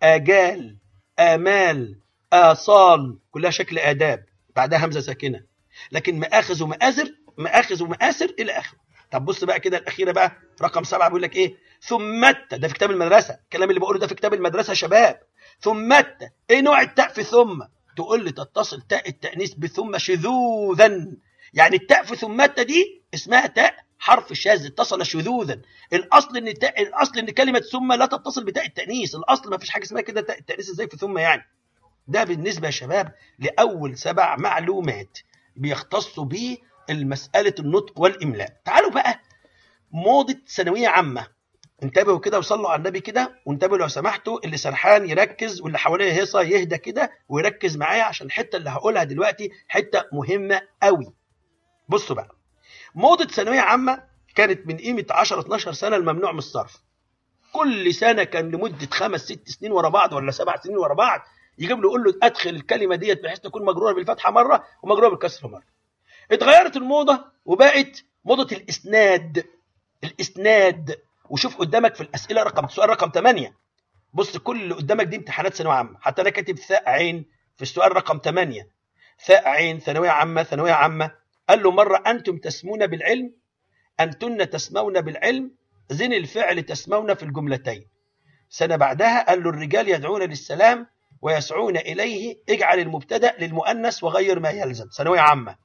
آجال آمال آصال كلها شكل آداب. بعدها همزة ساكنة. لكن مآخذ ومآزر مآخذ ومآسر إلى آخره. طب بص بقى كده الأخيرة بقى رقم سبعة بيقول لك إيه؟ ثمت ده في كتاب المدرسة. الكلام اللي بقوله ده في كتاب المدرسة شباب. ثمت إيه نوع التاء في ثم؟ تقول لي تتصل تاء التأنيث بثم شذوذا. يعني التاء في ثمات دي اسمها تاء حرف شاذ اتصل شذوذا. الأصل إن التاء الأصل إن كلمة ثم لا تتصل بتاء التأنيث. الأصل ما فيش حاجة اسمها كده تاء التأنيث إزاي في ثم يعني؟ ده بالنسبة يا شباب لأول سبع معلومات بيختصوا بيه المسألة النطق والإملاء. تعالوا بقى موضة ثانوية عامة. انتبهوا كده وصلوا على النبي كده وانتبهوا لو سمحتوا اللي سرحان يركز واللي حواليه هيصة يهدى كده ويركز معايا عشان الحتة اللي هقولها دلوقتي حتة مهمة قوي. بصوا بقى موضة ثانوية عامة كانت من قيمة 10 12 سنة الممنوع من الصرف. كل سنة كان لمدة خمس ست سنين ورا بعض ولا سبع سنين ورا بعض يجيب له يقول له أدخل الكلمة ديت بحيث تكون مجروره بالفتحة مرة ومجروره بالكسر مرة. اتغيرت الموضة وبقت موضة الإسناد. الإسناد وشوف قدامك في الأسئلة رقم سؤال رقم 8 بص كل اللي قدامك دي امتحانات ثانوية عامة. حتى أنا كاتب ثاء عين في السؤال رقم 8 ثاء عين ثانوية عامة ثانوية عامة. قال له مرة أنتم تسمون بالعلم؟ أنتن تسمون بالعلم؟ زن الفعل تسمون في الجملتين. سنة بعدها قال له الرجال يدعون للسلام ويسعون إليه. اجعل المبتدأ للمؤنث وغير ما يلزم. ثانوية عامة.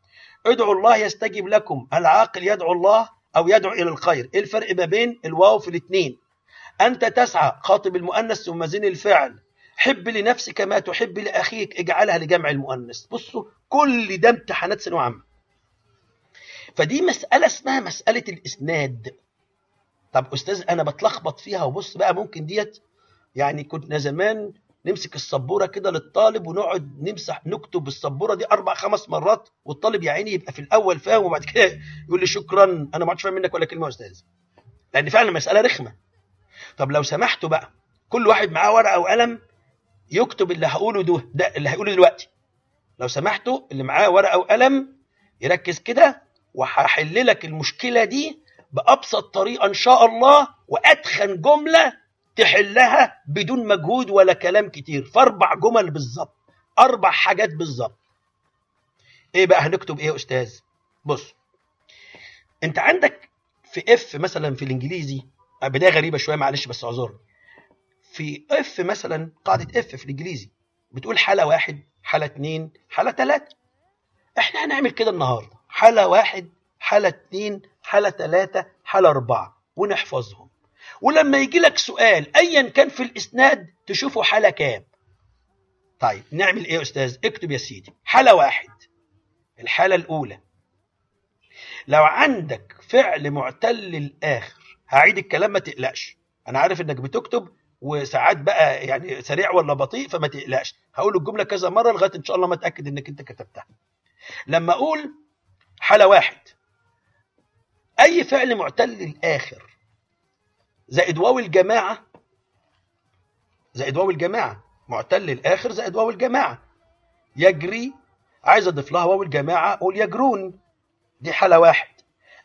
ادعوا الله يستجب لكم. العاقل يدعو الله أو يدعو إلى الخير. إيه الفرق ما بين الواو في الاثنين؟ أنت تسعى خاطب المؤنث ثم زن الفعل. حب لنفسك ما تحب لأخيك اجعلها لجمع المؤنث. بصوا كل ده امتحانات ثانوية عامة. فدي مسألة اسمها مسألة الإسناد. طب أستاذ أنا بتلخبط فيها وبص بقى ممكن ديت يعني كنا زمان نمسك السبورة كده للطالب ونقعد نمسح نكتب السبورة دي أربع خمس مرات والطالب يا عيني يبقى في الأول فاهم وبعد كده يقول لي شكرا أنا ما عادش فاهم منك ولا كلمة يا أستاذ. لأن فعلا المساله رخمة. طب لو سمحتوا بقى كل واحد معاه ورقة وقلم يكتب اللي هقوله ده, ده اللي هيقوله دلوقتي. لو سمحتوا اللي معاه ورقة وقلم يركز كده وهحل لك المشكلة دي بأبسط طريقة إن شاء الله واتخن جملة تحلها بدون مجهود ولا كلام كتير. في أربع جمل بالظبط. أربع حاجات بالظبط. إيه بقى هنكتب إيه يا أستاذ؟ بص. أنت عندك في إف مثلا في الإنجليزي بداية غريبة شوية معلش بس اعذرني. في إف مثلا قاعدة إف في الإنجليزي بتقول حالة واحد حالة اتنين حالة تلاتة. إحنا هنعمل كده النهارده. حالة واحد حالة اتنين حالة تلاتة حالة أربعة ونحفظهم. ولما يجي لك سؤال ايا كان في الإسناد تشوفه حالة كام؟ طيب نعمل إيه يا أستاذ؟ اكتب يا سيدي حالة واحد. الحالة الأولى. لو عندك فعل معتل الآخر هعيد الكلام ما تقلقش. أنا عارف إنك بتكتب وساعات بقى يعني سريع ولا بطيء فما تقلقش. هقول الجملة كذا مرة لغاية إن شاء الله ما أتأكد إنك أنت كتبتها. لما أقول حالة واحد أي فعل معتل الآخر زائد واو الجماعة زائد واو الجماعة. معتل الآخر زائد واو الجماعة. يجري عايز أضيف لها واو الجماعة أقول يجرون. دي حالة واحد.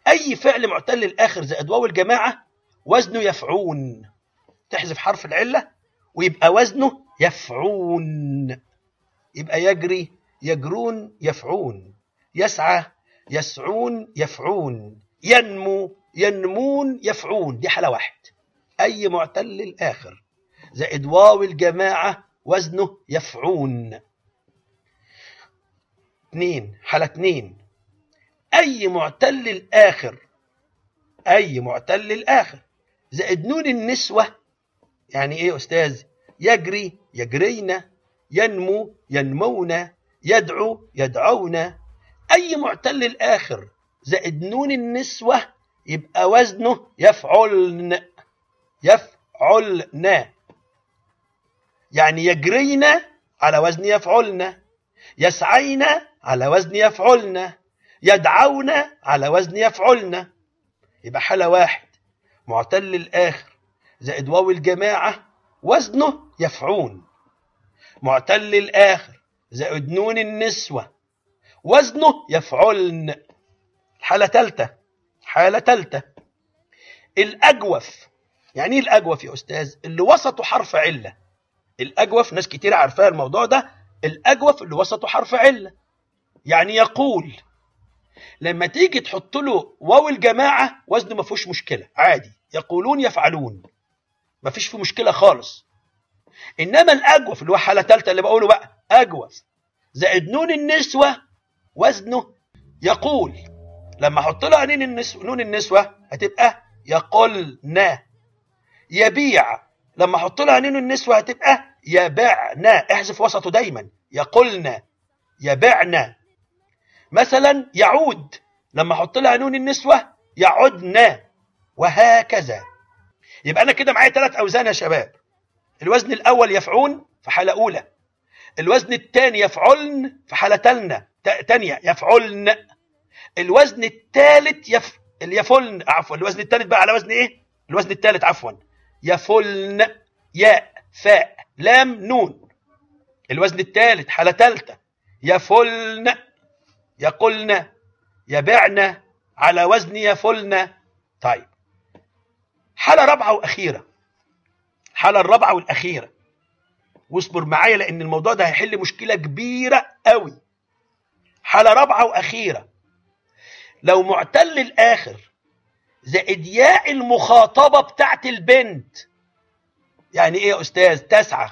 أي فعل معتل الآخر زائد واو الجماعة وزنه يفعون. تحذف حرف العلة ويبقى وزنه يفعون. يبقى يجري يجرون يفعون. يسعى يسعون يفعون. ينمو ينمون يفعون دي حالة واحد. أي معتل الآخر. زائد واو الجماعة وزنه يفعون. اثنين حالة اثنين. أي معتل الآخر. أي معتل الآخر. زائد نون النسوة. يعني إيه يا أستاذ؟ يجري يجرين ينمو ينمون يدعو يدعون أي معتل الآخر. زائد نون النسوة. يبقى وزنه يفعلن يفعلن. يعني يجرين على وزن يفعلن. يسعين على وزن يفعلن. يدعون على وزن يفعلن. يبقى حالة واحد معتل الآخر زائد واو الجماعة وزنه يفعون. معتل الآخر زائد نون النسوة وزنه يفعلن. حالة تالتة حالة تالتة. الأجوف يعني إيه الأجوف يا أستاذ؟ اللي وسطه حرف علة. الأجوف ناس كتير عارفاها الموضوع ده. الأجوف اللي وسطه حرف علة. يعني يقول لما تيجي تحط له واو الجماعة وزنه ما فيهوش مشكلة عادي. يقولون يفعلون. ما فيش فيه مشكلة خالص. إنما الأجوف اللي هو حالة تالتة اللي بقوله بقى أجوف. زائد نون النسوة وزنه يقول. لما أحط لها نون النسوة نون النسوة هتبقى يقولنا يبيع. لما أحط لها نون النسوة هتبقى يبعنا احذف وسطه دايما. يقولنا يبعنا مثلا يعود. لما أحط لها نون النسوة يعدنا وهكذا. يبقى أنا كده معايا ثلاث أوزان يا شباب. الوزن الأول يفعون في حالة أولى. الوزن الثاني يفعلن في حالة تلنا ثانية يفعلن. الوزن الثالث يف... اليفلن عفوا الوزن الثالث بقى على وزن إيه؟ الوزن الثالث عفوا. يفلن ياء فاء لام نون. الوزن الثالث حالة ثالثه يفلن يقولن يبعن على وزن يفلن طيب. حالة رابعة وأخيرة. الحاله الرابعة والأخيرة. واصبر معايا لأن الموضوع ده هيحل مشكلة كبيرة قوي حالة رابعة وأخيرة. لو معتل الآخر زائد ياء المخاطبة بتاعت البنت. يعني إيه يا أستاذ؟ تسعى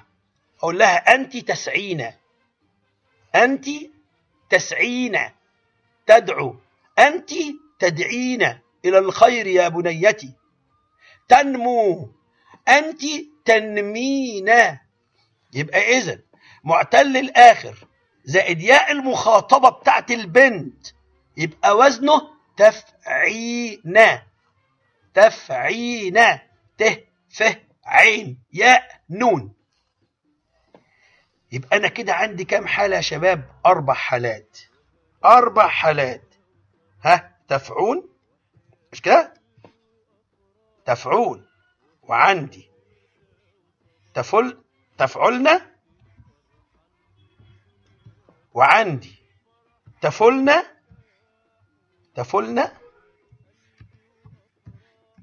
أقول لها أنت تسعين. أنت تسعين. تدعو. أنت تدعين إلى الخير يا بنيتي. تنمو. أنت تنمين. يبقى اذا معتل الآخر زائد ياء المخاطبة بتاعت البنت. يبقى وزنه تفعينا. تفعينا. ت ف عين ياء نون. يبقى أنا كده عندي كام حالة يا شباب؟ أربع حالات. أربع حالات. ها؟ تفعون. مش كده؟ تفعون. وعندي. تفل تفعلنا. وعندي. تفلنا تفلنا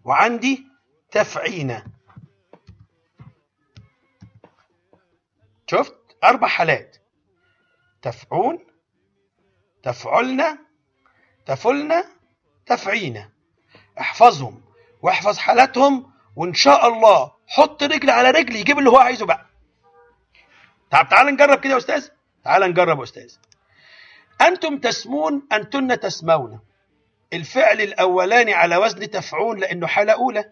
وعندي تفعينا شفت؟ أربع حالات. تفعون تفعلنا تفلنا تفعينا. احفظهم واحفظ حالاتهم وإن شاء الله حط رجل على رجل يجيب اللي هو عايزه بقى. طب تعال نجرب كده يا أستاذ. تعال نجرب يا أستاذ. أنتم تسمون أنتن تسمون. الفعل الأولاني على وزن تفعون لأنه حالة أولى.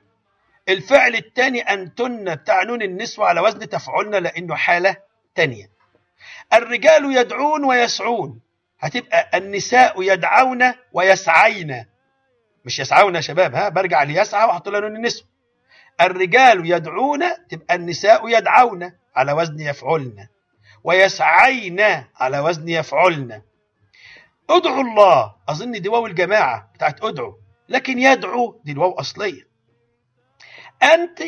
الفعل الثاني أنتن بتاع نون النسوة على وزن تفعلن لأنه حالة تانية الرجال يدعون ويسعون. هتبقى النساء يدعون ويسعين. مش يسعون يا شباب ها برجع ليسعى وأحط له نون النسوة الرجال يدعون تبقى النساء يدعون على وزن يفعلن ويسعين على وزن يفعلن ادعوا الله. أظن دي واو الجماعة بتاعت ادعوا لكن يدعو دي الواو أصلية. أنت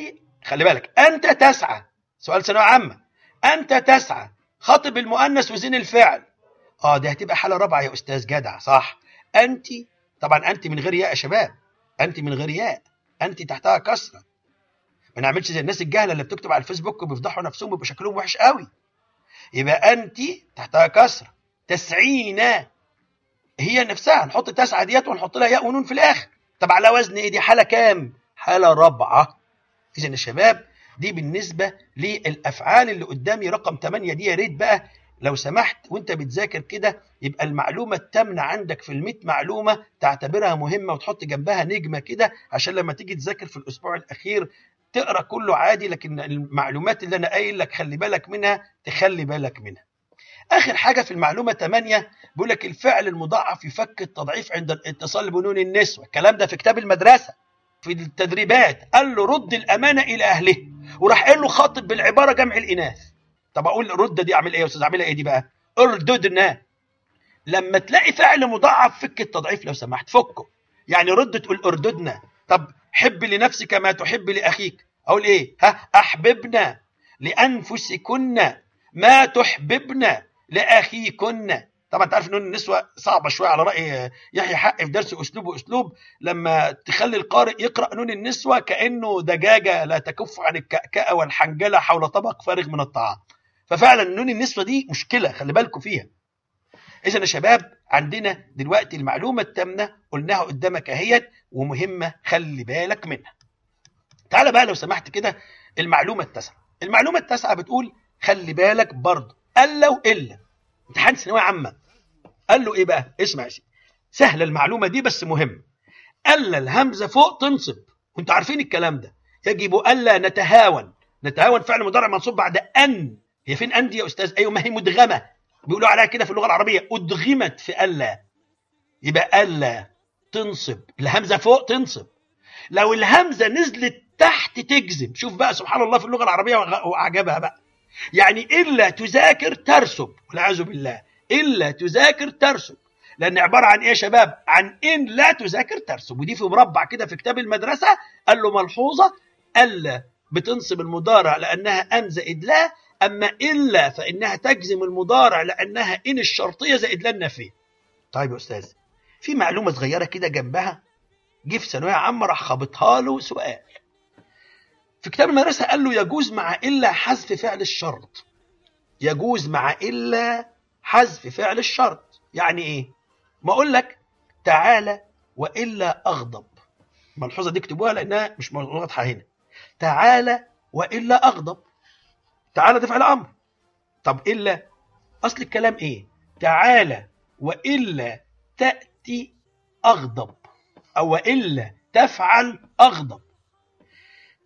خلي بالك أنت تسعى. سؤال ثانوية عامة. أنت تسعى. خاطب المؤنث وزين الفعل. آه دي هتبقى حالة رابعة يا أستاذ جدع صح؟ أنت طبعا أنت من غير ياء يا شباب. أنت من غير ياء. أنت تحتها كسرة. ما نعملش زي الناس الجهله اللي بتكتب على الفيسبوك وبيفضحوا نفسهم ويبقى شكلهم وحش قوي. يبقى أنت تحتها كسرة. تسعين هي نفسها نحط تسعة ديت ونحط لها ياء ونون في الآخر. طب على وزن إيه دي؟ حالة كام؟ حالة رابعة. اذا يا شباب دي بالنسبة للأفعال اللي قدامي. رقم 8 دي يا ريت بقى لو سمحت وأنت بتذاكر كده يبقى المعلومة التامنة عندك في الميت معلومة تعتبرها مهمة وتحط جنبها نجمة كده عشان لما تيجي تذاكر في الأسبوع الأخير تقرأ كله عادي لكن المعلومات اللي أنا قايل لك خلي بالك منها تخلي بالك منها. آخر حاجة في المعلومة 8 بيقول لك الفعل المضاعف يفك التضعيف عند الاتصال بنون النسوة. الكلام ده في كتاب المدرسة في التدريبات. قال له رد الأمانة إلى أهله وراح قال له خاطب بالعبارة جمع الإناث. طب أقول رد دي أعمل إيه يا أستاذ؟ أعملها إيه دي بقى؟ ارددنا لما تلاقي فعل مضاعف فك التضعيف لو سمحت فكه. يعني رد تقول ارددنا. طب حب لنفسك ما تحب لأخيك. أقول إيه؟ ها؟ أحببنا لأنفسكن ما تحببن لاخيكن طبعا انت عارف ان النسوة صعبة شوية على رأي يحيى حق في درس أسلوب وأسلوب. لما تخلي القارئ يقرأ نون النسوة كأنه دجاجة لا تكف عن الكأكأة والحنجلة حول طبق فارغ من الطعام. ففعلا نون النسوة دي مشكلة خلي بالكم فيها. اذا يا شباب عندنا دلوقتي المعلومة التامنة قلناها قدامك أهيت ومهمة خلي بالك منها. تعال بقى لو سمحت كده المعلومة التاسعة. المعلومة التاسعة بتقول خلي بالك برضه قال لو إلا. امتحان ثانوية عامة. قال له إيه بقى؟ اسمع يا سيدي. سهله المعلومة دي بس مهم. الا الهمزة فوق تنصب. وانتوا عارفين الكلام ده. يجب الا نتهاون. نتهاون فعل مضارع منصوب بعد أن. هي فين أن دي يا أستاذ؟ أيوه ما هي مدغمة. بيقولوا عليها كده في اللغة العربية. أدغمت في الا يبقى الا تنصب. الهمزة فوق تنصب. لو الهمزة نزلت تحت تجزم. شوف بقى سبحان الله في اللغة العربية وعجبها بقى. يعني إلا تذاكر ترسب والعياذ بالله إلا تذاكر ترسب. لأن عبارة عن إيه يا شباب؟ عن إن لا تذاكر ترسب. ودي في مربع كده في كتاب المدرسة قال له ملحوظة الا بتنصب المضارع لأنها ان زائد لا أما الا فإنها تجزم المضارع لأنها إن الشرطية زائد لا النافيه طيب يا أستاذ في معلومة صغيرة كده جنبها؟ جه في ثانوية عامة راح خابطها له سؤال. في كتاب المدرسة قال له يجوز مع إلا حذف فعل الشرط. يجوز مع إلا حذف فعل الشرط. يعني إيه؟ ما أقول لك تعالى وإلا أغضب. الملحوظه دي اكتبوها لأنها مش واضحة هنا. تعالى وإلا أغضب. تعالى ده فعل أمر. طب إلا أصل الكلام إيه؟ تعالى وإلا تأتي أغضب. أو وإلا تفعل أغضب.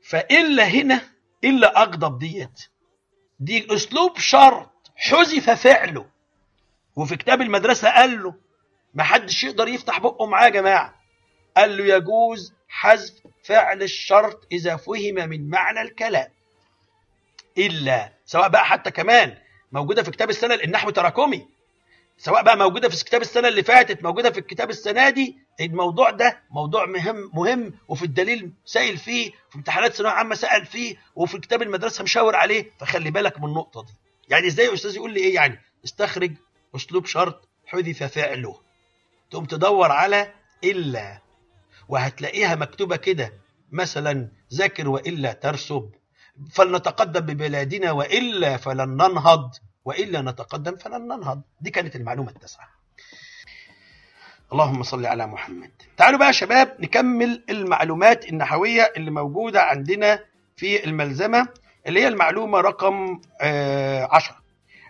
فإلا هنا إلا أغضب ديت. دي اسلوب شرط. حذف فعله. وفي كتاب المدرسة قال له ما حدش يقدر يفتح بقه معاه يا جماعة. قال له يجوز حذف فعل الشرط إذا فهم من معنى الكلام. إلا سواء بقى حتى كمان موجودة في كتاب السنة النحو تراكمي سواء بقى موجودة في كتاب السنة اللي فاتت موجودة في الكتاب السنة دي الموضوع ده موضوع مهم مهم وفي الدليل سائل فيه في امتحانات ثانوية عامة سال فيه وفي كتاب المدرسة مشاور عليه فخلي بالك من النقطة دي. يعني إزاي أستاذ يقول لي إيه يعني؟ استخرج أسلوب شرط حذف فعله. تقوم تدور على إلا وهتلاقيها مكتوبة كده مثلا ذاكر وإلا ترسب فلنتقدم ببلادنا وإلا فلن ننهض وإلا نتقدم فلن ننهض. دي كانت المعلومة التاسعة. اللهم صل على محمد. تعالوا بقى يا شباب نكمل المعلومات النحوية اللي موجودة عندنا في الملزمة اللي هي المعلومة رقم آه عشرة.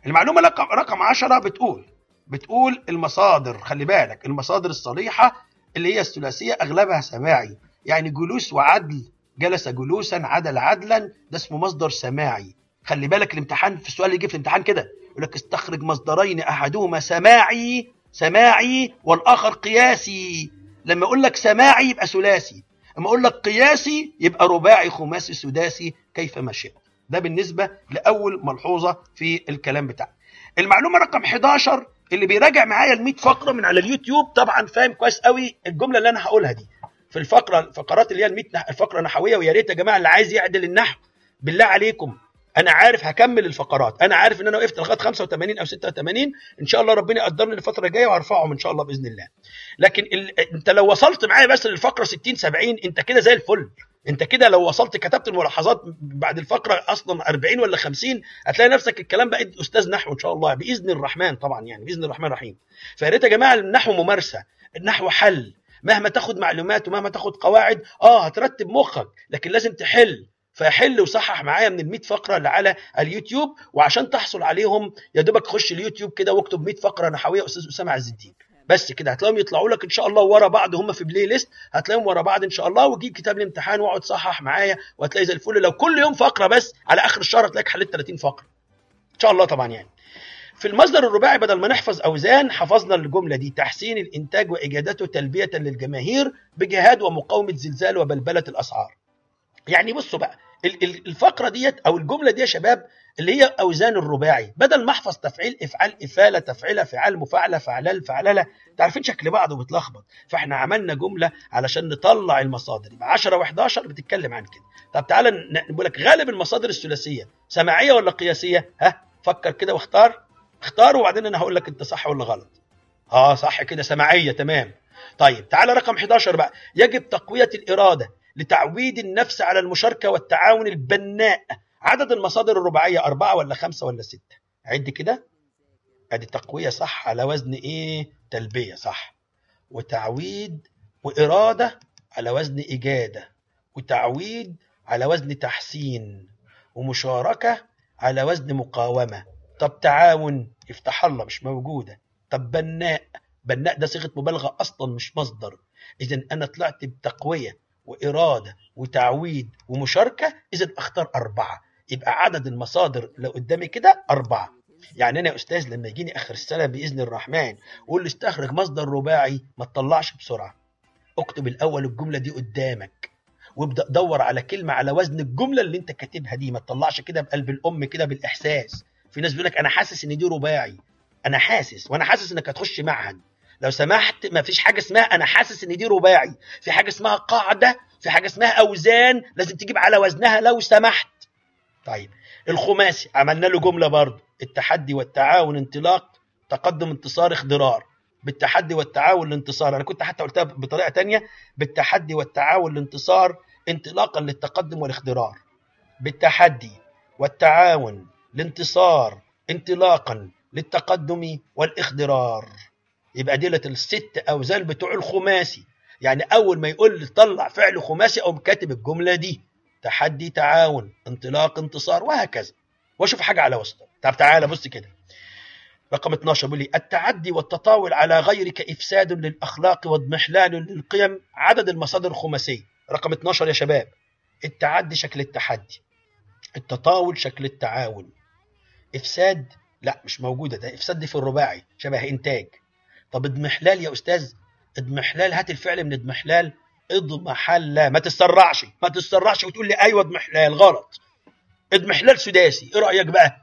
المعلومة رقم عشرة بتقول بتقول المصادر خلي بالك المصادر الصريحة اللي هي الثلاثية أغلبها سماعي. يعني جلوس وعدل جلس جلوسا عدل عدلا ده اسمه مصدر سماعي. خلي بالك الامتحان في السؤال اللي يجي في الامتحان كده يقول لك استخرج مصدرين أحدهما سماعي سماعي والآخر قياسي. لما أقول لك سماعي يبقى ثلاثي. أما أقول لك قياسي يبقى رباعي خماسي سداسي كيفما شئت. ده بالنسبة لأول ملحوظة في الكلام بتاعنا المعلومة رقم 11 اللي بيراجع معايا ال 100 فقرة من على اليوتيوب طبعا فاهم كويس قوي الجملة اللي أنا هقولها دي. في الفقرة الفقرات اللي هي ال 100 فقره نحوية ويا ريت يا جماعة اللي عايز يعدل النحو بالله عليكم. أنا عارف هكمل الفقرات. أنا عارف إن أنا وقفت لغاية 85 أو 86 إن شاء الله ربنا يقدرني الفترة الجاية وهرفعهم إن شاء الله بإذن الله. لكن ال... أنت لو وصلت معايا بس للفقرة 60 70 أنت كده زي الفل. أنت كده لو وصلت كتبت الملاحظات بعد الفقرة أصلا 40 ولا 50 هتلاقي نفسك الكلام بقى أستاذ نحو إن شاء الله بإذن الرحمن طبعا يعني بإذن الرحمن الرحيم. فيا ريت يا جماعة النحو ممارسة النحو حل. مهما تاخد معلومات ومهما تاخد قواعد آه هترتب مخك لكن لازم تحل. فحل وصحح معايا من ال 100 فقرة اللي على اليوتيوب وعشان تحصل عليهم يا دوبك خش اليوتيوب كده واكتب 100 فقرة نحويه أستاذ أسامة عز الدين. بس كده هتلاقيهم يطلعوا لك إن شاء الله ورا بعض هم في playlist هتلاقيهم ورا بعض إن شاء الله وجيب كتاب الامتحان واقعد صحح معايا وهتلاقي زي الفل. لو كل يوم فقرة بس على آخر الشهر هتلاقيك حليت 30 فقرة. إن شاء الله طبعا يعني. في المصدر الرباعي بدل ما نحفظ أوزان حفظنا الجملة دي تحسين الإنتاج واجادته تلبية للجماهير بجهاد ومقاومة زلزال وبلبلة الأسعار. يعني بصوا بقى الفقرة ديت أو الجملة دي يا شباب اللي هي أوزان الرباعي. بدل ما أحفظ تفعيل افعال إفالة تفعيلة فعال مفاعلة فعلال فعلله أنتوا عارفين شكل بعض وبتلخبط. فإحنا عملنا جملة علشان نطلع المصادر. يبقى 10 و11 بتتكلم عن كده. طب تعالى نقول لك غالب المصادر الثلاثية. سماعية ولا قياسية؟ ها فكر كده واختار. اختار وبعدين أنا هقول لك أنت صح ولا غلط. آه صح كده. سماعية تمام. طيب تعالى رقم 11 بقى. يجب تقوية الإرادة. لتعويد النفس على المشاركة والتعاون البناء. عدد المصادر الرباعية أربعة ولا خمسة ولا ستة؟ عد كده. أدي تقوية صح على وزن إيه؟ تلبية صح. وتعويد وإرادة على وزن إجادة. وتعويد على وزن تحسين. ومشاركة على وزن مقاومة. طب تعاون يفتح الله مش موجودة. طب بناء. بناء ده صيغة مبالغة أصلا مش مصدر. اذا أنا طلعت بتقوية. وإرادة وتعويد ومشاركة إذا أختار أربعة. يبقى عدد المصادر لو قدامي كده أربعة. يعني أنا يا أستاذ لما يجيني آخر السنة بإذن الرحمن ويقول لي استخرج مصدر رباعي ما تطلعش بسرعة. اكتب الأول الجملة دي قدامك وابدأ دور على كلمة على وزن الجملة اللي أنت كاتبها دي. ما تطلعش كده بقلب الأم كده بالإحساس. في ناس بيقول لك أنا حاسس إن دي رباعي. أنا حاسس وأنا حاسس إنك هتخش معهد. لو سمحت ما فيش حاجة اسمها أنا حاسس إن دي رباعي. في حاجة اسمها قاعدة في حاجة اسمها أوزان لازم تجيب على وزنها لو سمحت. طيب الخماسي عملنا له جملة برضه التحدي والتعاون انطلاق تقدم انتصار اخضرار بالتحدي والتعاون لانتصار أنا كنت حتى قلتها بطريقة تانية بالتحدي والتعاون لانتصار انطلاقا للتقدم والاخضرار بالتحدي والتعاون لانتصار انطلاقا للتقدم والاخضرار يبقى ديلة الست اوزان بتوع الخماسي. يعني أول ما يقول طلع فعل خماسي أو كاتب الجملة دي. تحدي تعاون انطلاق انتصار وهكذا. وأشوف حاجة على وسطه. طب تعالى بص كده. رقم 12 بيقول لي التعدي والتطاول على غيرك إفساد للأخلاق واضمحلال للقيم عدد المصادر الخماسية. رقم 12 يا شباب التعدي شكل التحدي. التطاول شكل التعاون. إفساد لا مش موجودة. ده إفساد دي في الرباعي شبه إنتاج. طب اضمحلال يا أستاذ اضمحلال هات الفعل من اضمحلال اضمحل ما تسرعش ما تسرعش وتقول لي أيوه اضمحلال غلط. اضمحلال سداسي إيه رأيك بقى؟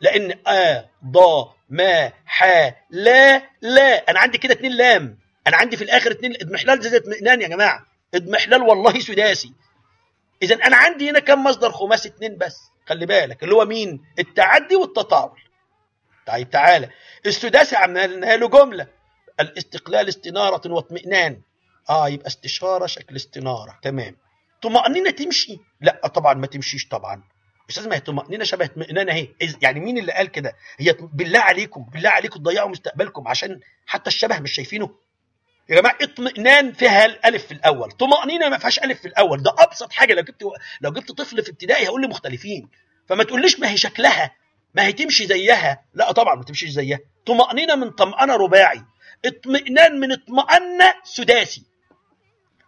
لأن آ ض ما ح لا لا أنا عندي كده اتنين لام. أنا عندي في الآخر اتنين اضمحلال زي اطمئنان يا جماعة. اضمحلال والله سداسي. اذا أنا عندي هنا كم مصدر خماسي اتنين بس خلي بالك اللي هو مين؟ التعدي والتطاول. طيب تعالى. السداسي عملنا له جملة. الاستقلال استنارة واطمئنان. آه يبقى استشارة شكل استنارة. تمام. طمأنينة تمشي. لا طبعا ما تمشيش طبعا. أستاذ ما هي طمأنينة شبه اطمئنان أهي. يعني مين اللي قال كده؟ هي بالله عليكم بالله عليكم تضيعوا مستقبلكم عشان حتى الشبه مش شايفينه. يا جماعة اطمئنان فيها الألف في الأول. طمأنينة ما فيهاش ألف في الأول. ده أبسط حاجة. لو جبت لو جبت طفل في ابتدائي هيقول لي مختلفين فما تقوليش ما هي شكلها. ما هي تمشي زيها. لا طبعا ما تمشيش زيها. طمأنينة من طمأنة رباعي. اطمئنان من اطمأن سداسي.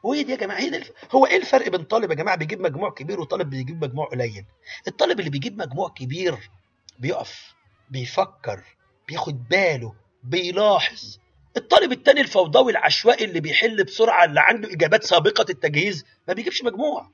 وهي دي يا جماعة هي. هو إيه الفرق بين طالب يا جماعة بيجيب مجموع كبير وطالب بيجيب مجموع قليل؟ الطالب اللي بيجيب مجموع كبير بيقف بيفكر بياخد باله بيلاحظ. الطالب التاني الفوضوي العشوائي اللي بيحل بسرعة اللي عنده إجابات سابقة التجهيز ما بيجيبش مجموع.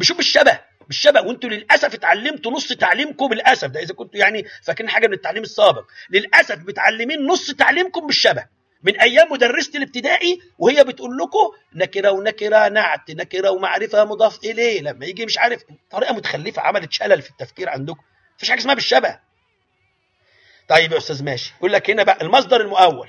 بيشوف الشبه بالشبه. وانتوا للأسف اتعلمتوا نص تعليمكم بالأسف. ده إذا كنتوا يعني فاكرين حاجة من التعليم السابق. للأسف متعلمين نص تعليمكم بالشبه. من أيام مدرسه الابتدائي وهي بتقول لكم نكرة ونكرة نعت نكرة ومعرفة مضاف إليه. لما يجي مش عارف طريقة متخلفة عملت شلل في التفكير عندكم. مفيش حاجة اسمها بالشبه. طيب يا أستاذ ماشي. يقول لك هنا بقى المصدر المؤول.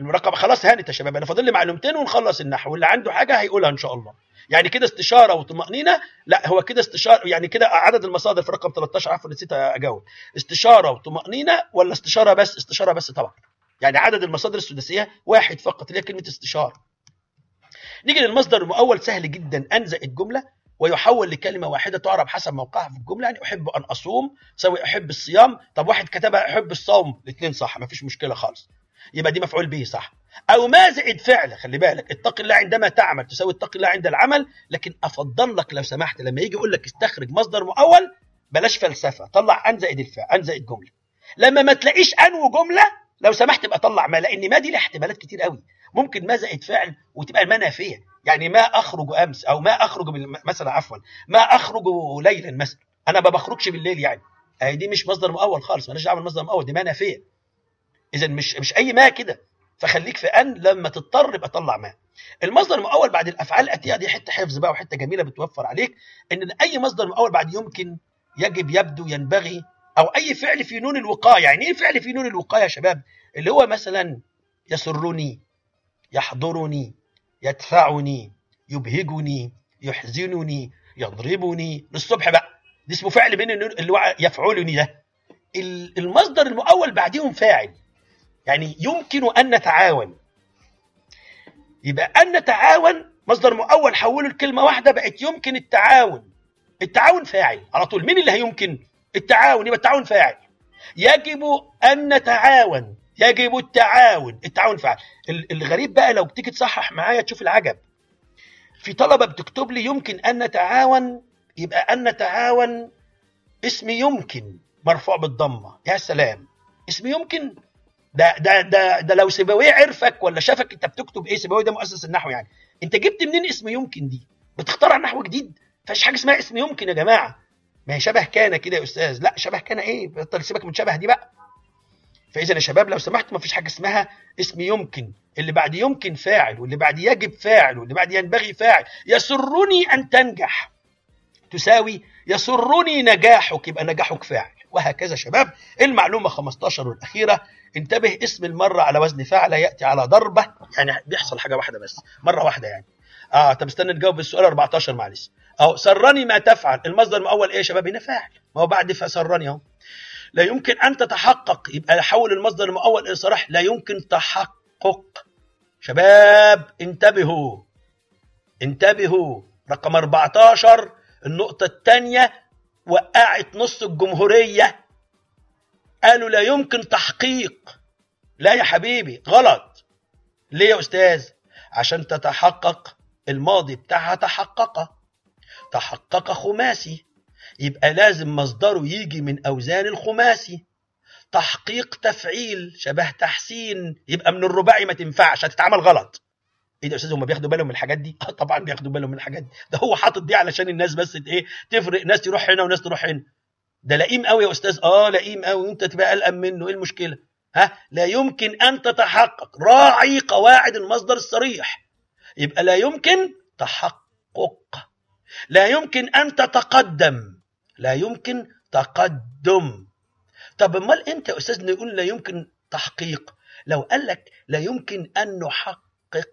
المراقبه خلاص هانت يا شباب أنا فاضل لي معلومتين ونخلص النحو واللي عنده حاجة هيقولها إن شاء الله. يعني كده استشارة وطمأنينة؟ لا هو كده استشارة يعني كده عدد المصادر في رقم 13 عفوا نسيت أجاوب. استشارة وطمأنينة ولا استشارة بس؟ استشارة بس طبعا. يعني عدد المصادر السداسية واحد فقط اللي هي كلمة استشارة. نيجي للمصدر المؤول سهل جدا أنزل الجملة. ويحول لكلمة واحدة تعرب حسب موقعها في الجملة يعني أحب أن أصوم تساوي أحب الصيام. طب واحد كتبها أحب الصوم الاثنين صح ما فيش مشكلة خالص. يبقى دي مفعول به صح. أو ما زائد فعل خلي بالك اتق الله عندما تعمل تساوي اتق الله عند العمل. لكن أفضل لك لو سمحت لما يجي يقول لك استخرج مصدر مؤول بلاش فلسفة طلع ان زائد الفعل ان زائد جملة. لما ما تلاقيش ان وجمله لو سمحت ابقى طلع ما لأن ما دي لها احتمالات كتير قوي. ممكن ما زائد فعل وتبقى الماء نافيه يعني ما أخرج أمس أو ما أخرج مثلا عفوا ما أخرج ليلا مثلا. أنا ما بخرجش بالليل يعني. اهي دي مش مصدر مؤول خالص مالهاش دعوة بالمصدر المؤول دي ما نافيه اذا مش مش أي ما كده. فخليك في أن لما تضطر يبقى طلع ما. المصدر المؤول بعد الأفعال الأتية دي حتة حفظ بقى وحتة جميلة بتوفر عليك إن أي مصدر مؤول بعد يمكن يجب يبدو ينبغي أو أي فعل في نون الوقاية. يعني إيه فعل في نون الوقاية يا شباب؟ اللي هو مثلا يسرني يحضرني يدفعني يبهجني يحزنني يضربني. للصبح بقى دي اسمه فعل بين اللي هو يفعلني ده. المصدر المؤول بعديهم فاعل. يعني يمكن أن نتعاون. يبقى أن نتعاون مصدر مؤول حوله لكلمه واحدة بقت يمكن التعاون. التعاون فاعل. على طول مين اللي هيمكن؟ التعاون. يبقى التعاون فاعل. يجب أن نتعاون. يجب التعاون. التعاون فعل. ال- الغريب بقى لو بتيجي تصحح معايا تشوف العجب. في طلبة بتكتب لي يمكن أن نتعاون يبقى أن نتعاون اسم يمكن مرفوع بالضمة. يا سلام. اسم يمكن. ده ده ده ده لو سيبويه عرفك ولا شافك أنت بتكتب إيه سيبويه ده مؤسس النحو يعني. أنت جبت منين اسم يمكن دي؟ بتخترع نحو جديد. فيش حاجة اسمها اسم يمكن يا جماعة. ما هي شبه كان كده يا أستاذ. لا شبه كان إيه؟ بطل سيبك من شبه دي بقى. فإذا يا شباب لو سمحت ما فيش حاجة اسمها اسم يمكن. اللي بعد يمكن فاعل واللي بعد يجب فاعل واللي بعد ينبغي فاعل. يسرني أن تنجح. تساوي يسرني نجاحك يبقى نجاحك فاعل. وهكذا شباب. المعلومة 15 والأخيرة. انتبه اسم المرة على وزن فعل يأتي على ضربة. يعني بيحصل حاجة واحدة بس. مرة واحدة يعني. آه طب استنى نجاوب السؤال 14 معلش. أهو سرني ما تفعل. المصدر الأول إيه يا شباب؟ هنا فاعل. ما هو بعد فسرني أهو. لا يمكن أن تتحقق. يبقى حول المصدر المؤول إلى صراح لا يمكن تحقق. شباب انتبهوا. انتبهوا. رقم 14 النقطة الثانية وقعت نص الجمهورية. قالوا لا يمكن تحقيق. لا يا حبيبي غلط. ليه يا أستاذ؟ عشان تتحقق. الماضي بتاعها تحقق. تحقق خماسي. يبقى لازم مصدره يجي من أوزان الخماسي تحقيق تفعيل شبه تحسين يبقى من الرباعي ما تنفعش هتتعمل غلط إيه ده يا أستاذ هم بياخدوا بالهم من الحاجات دي؟ آه طبعا بياخدوا بالهم من الحاجات دي، ده هو حاطط دي علشان الناس بس إيه تفرق ناس تروح هنا وناس تروح هنا. ده لئيم قوي يا أستاذ آه لئيم قوي وأنت تبقى قلقان منه إيه المشكلة؟ ها لا يمكن أن تتحقق راعي قواعد المصدر الصريح. يبقى لا يمكن تحقق. لا يمكن أن تتقدم. لا يمكن تقدم. طب أمال إمتى يا أستاذ نقول لا يمكن تحقيق؟ لو قال لك لا يمكن أن نحقق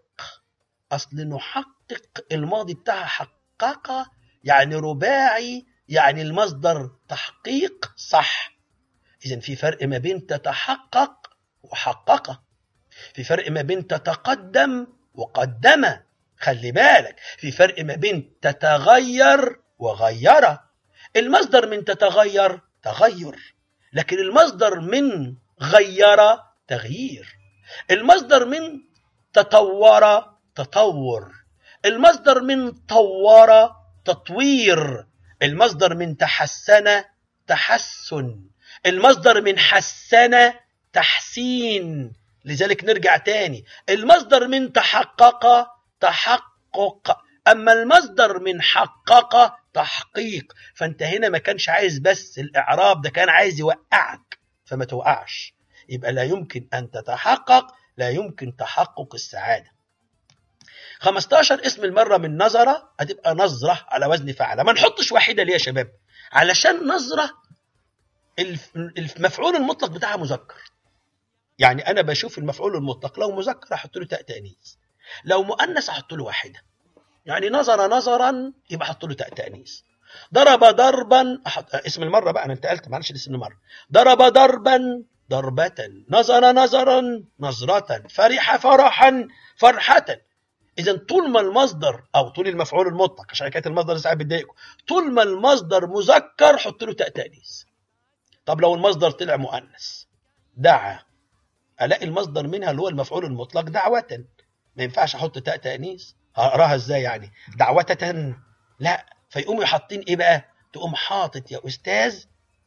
أصل نحقق الماضي بتاعها حقق يعني رباعي يعني المصدر تحقيق صح اذا في فرق ما بين تتحقق وحقق في فرق ما بين تتقدم وقدم خلي بالك في فرق ما بين تتغير وغير المصدر من تتغير تغير. لكن المصدر من غير تغيير. المصدر من تطور تطور. المصدر من طور تطوير. المصدر من تحسن تحسن. المصدر من حسن تحسين. لذلك نرجع تاني. المصدر من تحقق تحقق. أما المصدر من حقق تحقيق. فأنت هنا ما كانش عايز بس الإعراب ده كان عايز يوقعك فما توقعش. يبقى لا يمكن أن تتحقق لا يمكن تحقق السعادة. 15 اسم المرة من نظرة هتبقى نظرة على وزن فعل ما نحطش واحدة ليه يا شباب؟ علشان نظرة المفعول المطلق بتاعها مذكر. يعني أنا بشوف المفعول المطلق لو مذكر أحط له تاء تأنيث. لو مؤنث أحط له واحدة. يعني نظر نظرا يبقى أحط له تاء تأنيث. ضرب ضربا أحط اسم المرة بقى أنا انتقلت معلش اسم المرة. ضرب ضربا ضربة نظر نظرا نظرة فرح فرحا فرحة. إذا طول ما المصدر أو طول المفعول المطلق عشان كانت المصدر ساعات بتضايقكم طول ما المصدر مذكر حط له تاء تأنيث. طب لو المصدر طلع مؤنث دعا. ألاقي المصدر منها اللي هو المفعول المطلق دعوة. ما ينفعش أحط تاء تأنيث. هقراها إزاي يعني؟ دعوة لا. فيقوموا حاطين إيه بقى؟ تقوم حاطط يا أستاذ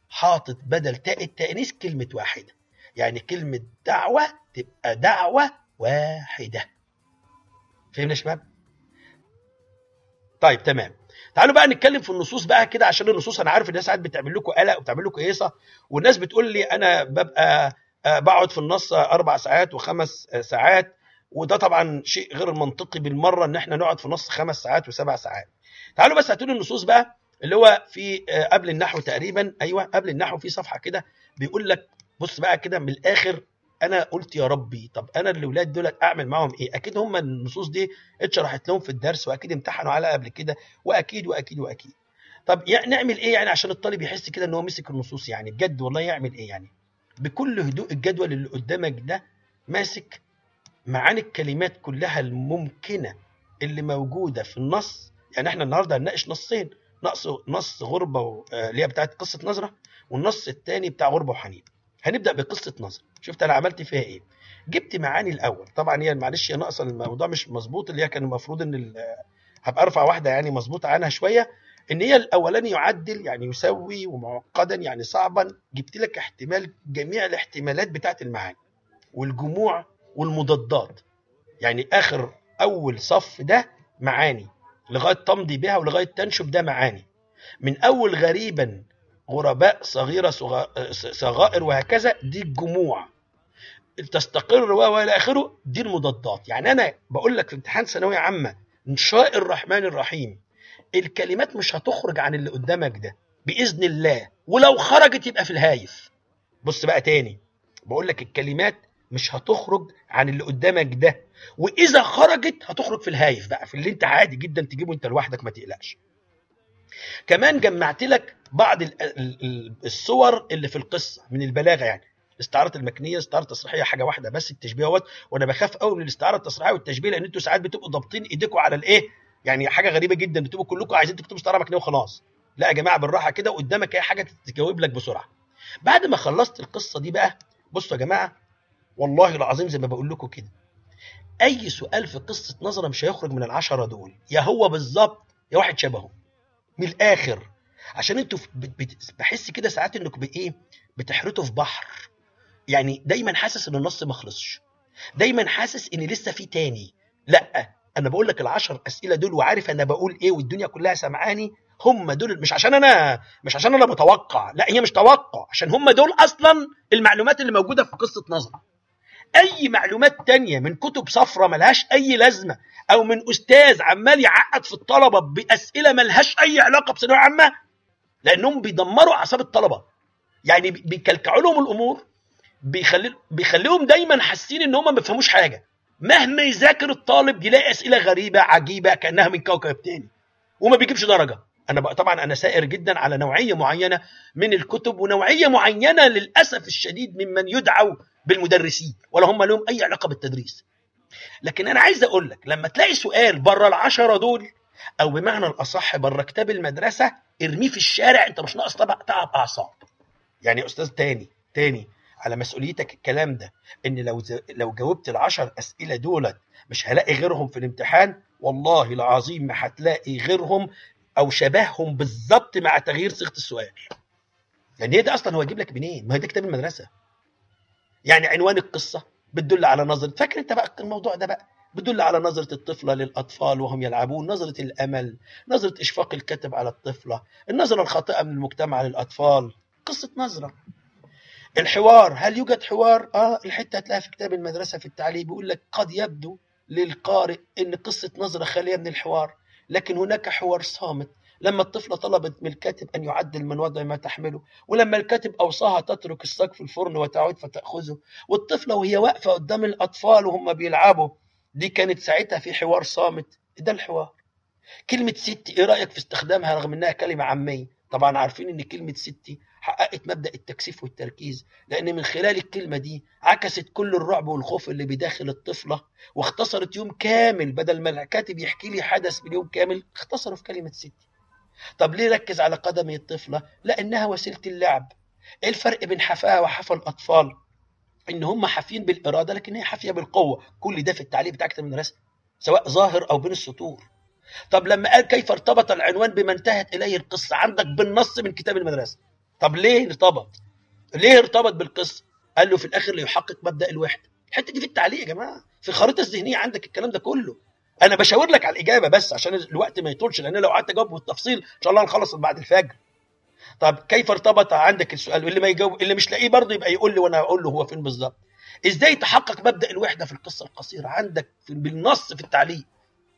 حاطط بدل تاء التأنيث كلمة واحدة. يعني كلمة دعوة تبقى دعوة واحدة. فهمنا يا شباب؟ طيب تمام. تعالوا بقى نتكلم في النصوص بقى كده عشان النصوص أنا عارف الناس ساعات بتعمل لكم قلق وبتعمل لكم هيصه والناس بتقول لي أنا ببقى بقعد في النص أربع ساعات وخمس ساعات. وده طبعا شيء غير منطقي بالمرة إن إحنا نقعد في النص خمس ساعات وسبع ساعات. تعالوا بس هاتوا النصوص بقى اللي هو في قبل النحو تقريبا أيوه قبل النحو في صفحة كده بيقول لك بص بقى كده من الآخر أنا قلت يا ربي طب أنا الأولاد دول أعمل معاهم إيه؟ أكيد هم النصوص دي اتشرحت لهم في الدرس وأكيد امتحنوا على قبل كده وأكيد وأكيد وأكيد. طب يعني نعمل إيه يعني عشان الطالب يحس كده إن هو مسك النصوص يعني؟ بجد والله يعمل إيه يعني؟ بكل هدوء الجدول اللي قدامك ده ماسك معاني الكلمات كلها الممكنة اللي موجودة في النص. يعني إحنا النهارده هنناقش نصين نص نص غربة اللي هي بتاعت قصة نظرة والنص الثاني بتاع غربة وحنين هنبدأ بقصة نظر شفت أنا عملت فيها إيه؟ جبت معاني الأول. طبعا هي معلش هي ناقصة الموضوع مش مظبوط اللي هي كان المفروض إن هبقى أرفع واحدة يعني مظبوطة عنها شوية إن هي الأولاني يعدل يعني يسوي ومعقدا يعني صعبا. جبت لك احتمال جميع الاحتمالات بتاعت المعاني والجموع والمضادات. يعني آخر أول صف ده معاني لغاية تمضي بها ولغاية تنشب ده معاني. من أول غريبا غرباء صغيرة صغا- صغائر وهكذا دي الجموع. تستقر و وإلى آخره دي المضادات. يعني أنا بقول لك في امتحان ثانوية عامة ان شاء الرحمن الرحيم الكلمات مش هتخرج عن اللي قدامك ده بإذن الله. ولو خرجت يبقى في الهايف. بص بقى تاني بقول لك الكلمات مش هتخرج عن اللي قدامك ده. وإذا خرجت هتخرج في الهايف بقى في اللي انت عادي جدا تجيبه انت لوحدك ما تقلقش. كمان جمعت لك بعض ال- ال- ال- الصور اللي في القصة من البلاغة يعني. الاستعارة المكنية الاستعاره التصريحيه حاجة واحدة بس التشبيه اهوت وأنا بخاف قوي من الاستعارة التصريحيه والتشبيه لأن أنتوا ساعات بتبقوا ضابطين ايديكم على الإيه؟ يعني حاجة غريبة جدا بتبقوا كلكم عايزين تكتبوا استعارة مكنية وخلاص. لا يا جماعة بالراحة كده قدامك أي حاجة تجاوب لك بسرعة. بعد ما خلصت القصة دي بقى بصوا يا جماعة والله العظيم زي ما بقول لكم كده. أي سؤال في قصة نظرة مش هيخرج من العشرة دول. يا هو بالظبط يا واحد شبهه. من الآخر. عشان أنتوا بحس كده ساعات انكم بايه بتحرتوا في بحر. يعني دايما حاسس إن النص ما خلصش. دايما حاسس إن لسه في تاني. لأ أنا بقول لك العشر أسئلة دول وعارف أنا بقول إيه والدنيا كلها سامعاني هم دول مش عشان أنا مش عشان أنا متوقع. لأ هي مش توقع عشان هم دول أصلا المعلومات اللي موجودة في قصة نظر أي معلومات تانية من كتب صفرة ملهاش أي لازمة أو من أستاذ عمال يعقد في الطلبة بأسئلة ملهاش أي علاقة بثانوية عامة لأنهم بيدمروا أعصاب الطلبة. يعني بي- بيكلكعوا لهم الأمور بيخلي بيخليهم دايما حاسين إن هم ما بيفهموش حاجة. مهما يذاكر الطالب يلاقي أسئلة غريبة عجيبة كأنها من كوكب تاني. وما بيجيبش درجة. أنا بقى طبعا أنا سائر جدا على نوعية معينة من الكتب ونوعية معينة للأسف الشديد ممن يدعوا بالمدرسين ولا هم لهم أي علاقة بالتدريس. لكن أنا عايز أقول لك لما تلاقي سؤال بره العشرة دول أو بمعنى الأصح بره كتاب المدرسة ارميه في الشارع أنت مش ناقص طبع تعب أعصاب. يعني يا أستاذ تاني تاني على مسؤوليتك الكلام ده إن لو ز... لو جاوبت العشر أسئلة دولت مش هلاقي غيرهم في الامتحان؟ والله العظيم ما هتلاقي غيرهم أو شبههم بالظبط مع تغيير صيغة السؤال. يعني هي ده أصلا هو يجيب لك منين؟ ما هي ده كتاب المدرسة. يعني عنوان القصة بتدل على نظره فاكر انت بقى الموضوع ده بقى؟ بتدل على نظرة الطفلة للأطفال وهم يلعبون نظرة الأمل نظرة إشفاق الكاتب على الطفلة النظرة الخاطئة من المجتمع للأطفال قصة نظرة. الحوار هل يوجد حوار؟ آه الحتة هتلاقيها في كتاب المدرسة في التعليم بيقول لك قد يبدو للقارئ إن قصة نظرة خالية من الحوار لكن هناك حوار صامت. لما الطفلة طلبت من الكاتب أن يعدل من وضع ما تحمله ولما الكاتب أوصاها تترك الصاج في الفرن وتعود فتأخذه والطفلة وهي واقفة قدام الأطفال وهم بيلعبوا. دي كانت ساعتها في حوار صامت. ده الحوار. كلمة ستي إيه رأيك في استخدامها رغم إنها كلمة عامية؟ طبعا عارفين إن كلمة ستي حققت مبدأ التكثيف والتركيز لأن من خلال الكلمة دي عكست كل الرعب والخوف اللي بداخل الطفلة واختصرت يوم كامل بدل ما الكاتب يحكي لي حدث من يوم كامل اختصروا في كلمة ستي. طب ليه ركز على قدم الطفلة؟ لأنها وسيلة اللعب. إيه الفرق بين حفاها وحفا الأطفال؟ إن هم حافين بالإرادة لكن هي حافية بالقوة. كل ده في التعليق بتاع كتاب المدرسة سواء ظاهر أو بين السطور. طب لما قال كيف ارتبط العنوان بما انتهت إليه القصة؟ عندك بالنص من كتاب المدرسة. طب ليه ارتبط؟ ليه ارتبط بالقصة؟ قال له في الآخر ليحقق مبدأ الوحدة. الحتة دي في التعليق يا جماعة. في الخريطه الذهنية عندك الكلام ده كله. أنا بشاور لك على الاجابه بس عشان الوقت ما يطولش لأن لو قعدت اجاوب بالتفصيل ان شاء الله نخلص بعد الفجر. طب كيف ارتبط؟ عندك السؤال واللي ما يجاوب اللي مش لاقيه برضه يبقى يقول لي وأنا أقول له هو فين بالظبط. إزاي تحقق مبدأ الوحدة في القصة القصيرة؟ عندك في بالنص في التعليق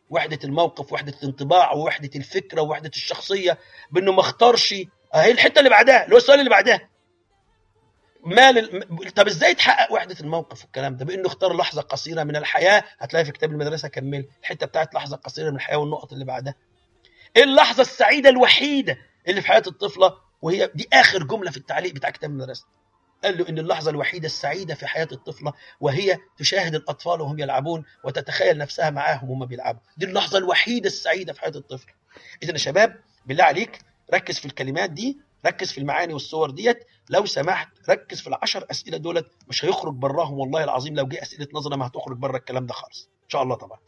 وحدة الموقف وحدة الانطباع ووحدة الفكرة ووحدة الشخصية بأنه ما اختارش. أهي الحتة اللي بعدها اللي هو السؤال اللي بعدها. مال ال... طب إزاي تحقق وحدة الموقف والكلام ده؟ بإنه اختار لحظة قصيرة من الحياة هتلاقي في كتاب المدرسة كمل الحتة بتاعت لحظة قصيرة من الحياة والنقط اللي بعدها. إيه اللحظة السعيدة الوحيدة اللي في حياة الطفلة؟ وهي دي آخر جملة في التعليق بتاع كتاب المدرسة. قال له إن اللحظة الوحيدة السعيدة في حياة الطفلة وهي تشاهد الأطفال وهم يلعبون وتتخيل نفسها معاهم وهم بيلعبوا. دي اللحظة الوحيدة السعيدة في حياة الطفل. اذا يا شباب بالله عليك ركز في الكلمات دي ركز في المعاني والصور ديت. لو سمحت ركز في العشر أسئلة دولت مش هيخرج براهم والله العظيم لو جه أسئلة نظرة ما هتخرج بره الكلام ده خالص. إن شاء الله طبعا.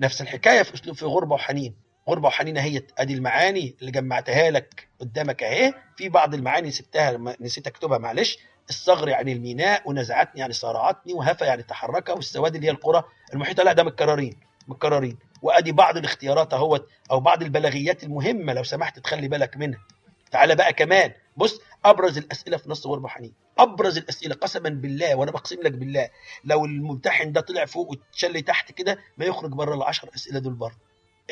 نفس الحكاية في أسلوب في غربة وحنين. غربة وحنين اهي أدي المعاني اللي جمعتها لك قدامك أهي. في بعض المعاني سبتها نسيت أكتبها معلش. الصغر يعني الميناء ونزعتني يعني صارعتني وهفى يعني تحركه والسواد اللي هي القرى المحيطة. لا ده متكررين متكررين. وأدي بعض الاختيارات أهوت أو بعض البلاغيات المهمة لو سمحت تخلي بالك منها. تعالى بقى كمان. بص أبرز الأسئلة في نص غربه حنين. أبرز الأسئلة قسما بالله وأنا بقسم لك بالله. لو الممتحن ده طلع فوق وتشلي تحت كده ما يخرج بره العشر أسئلة دول بره.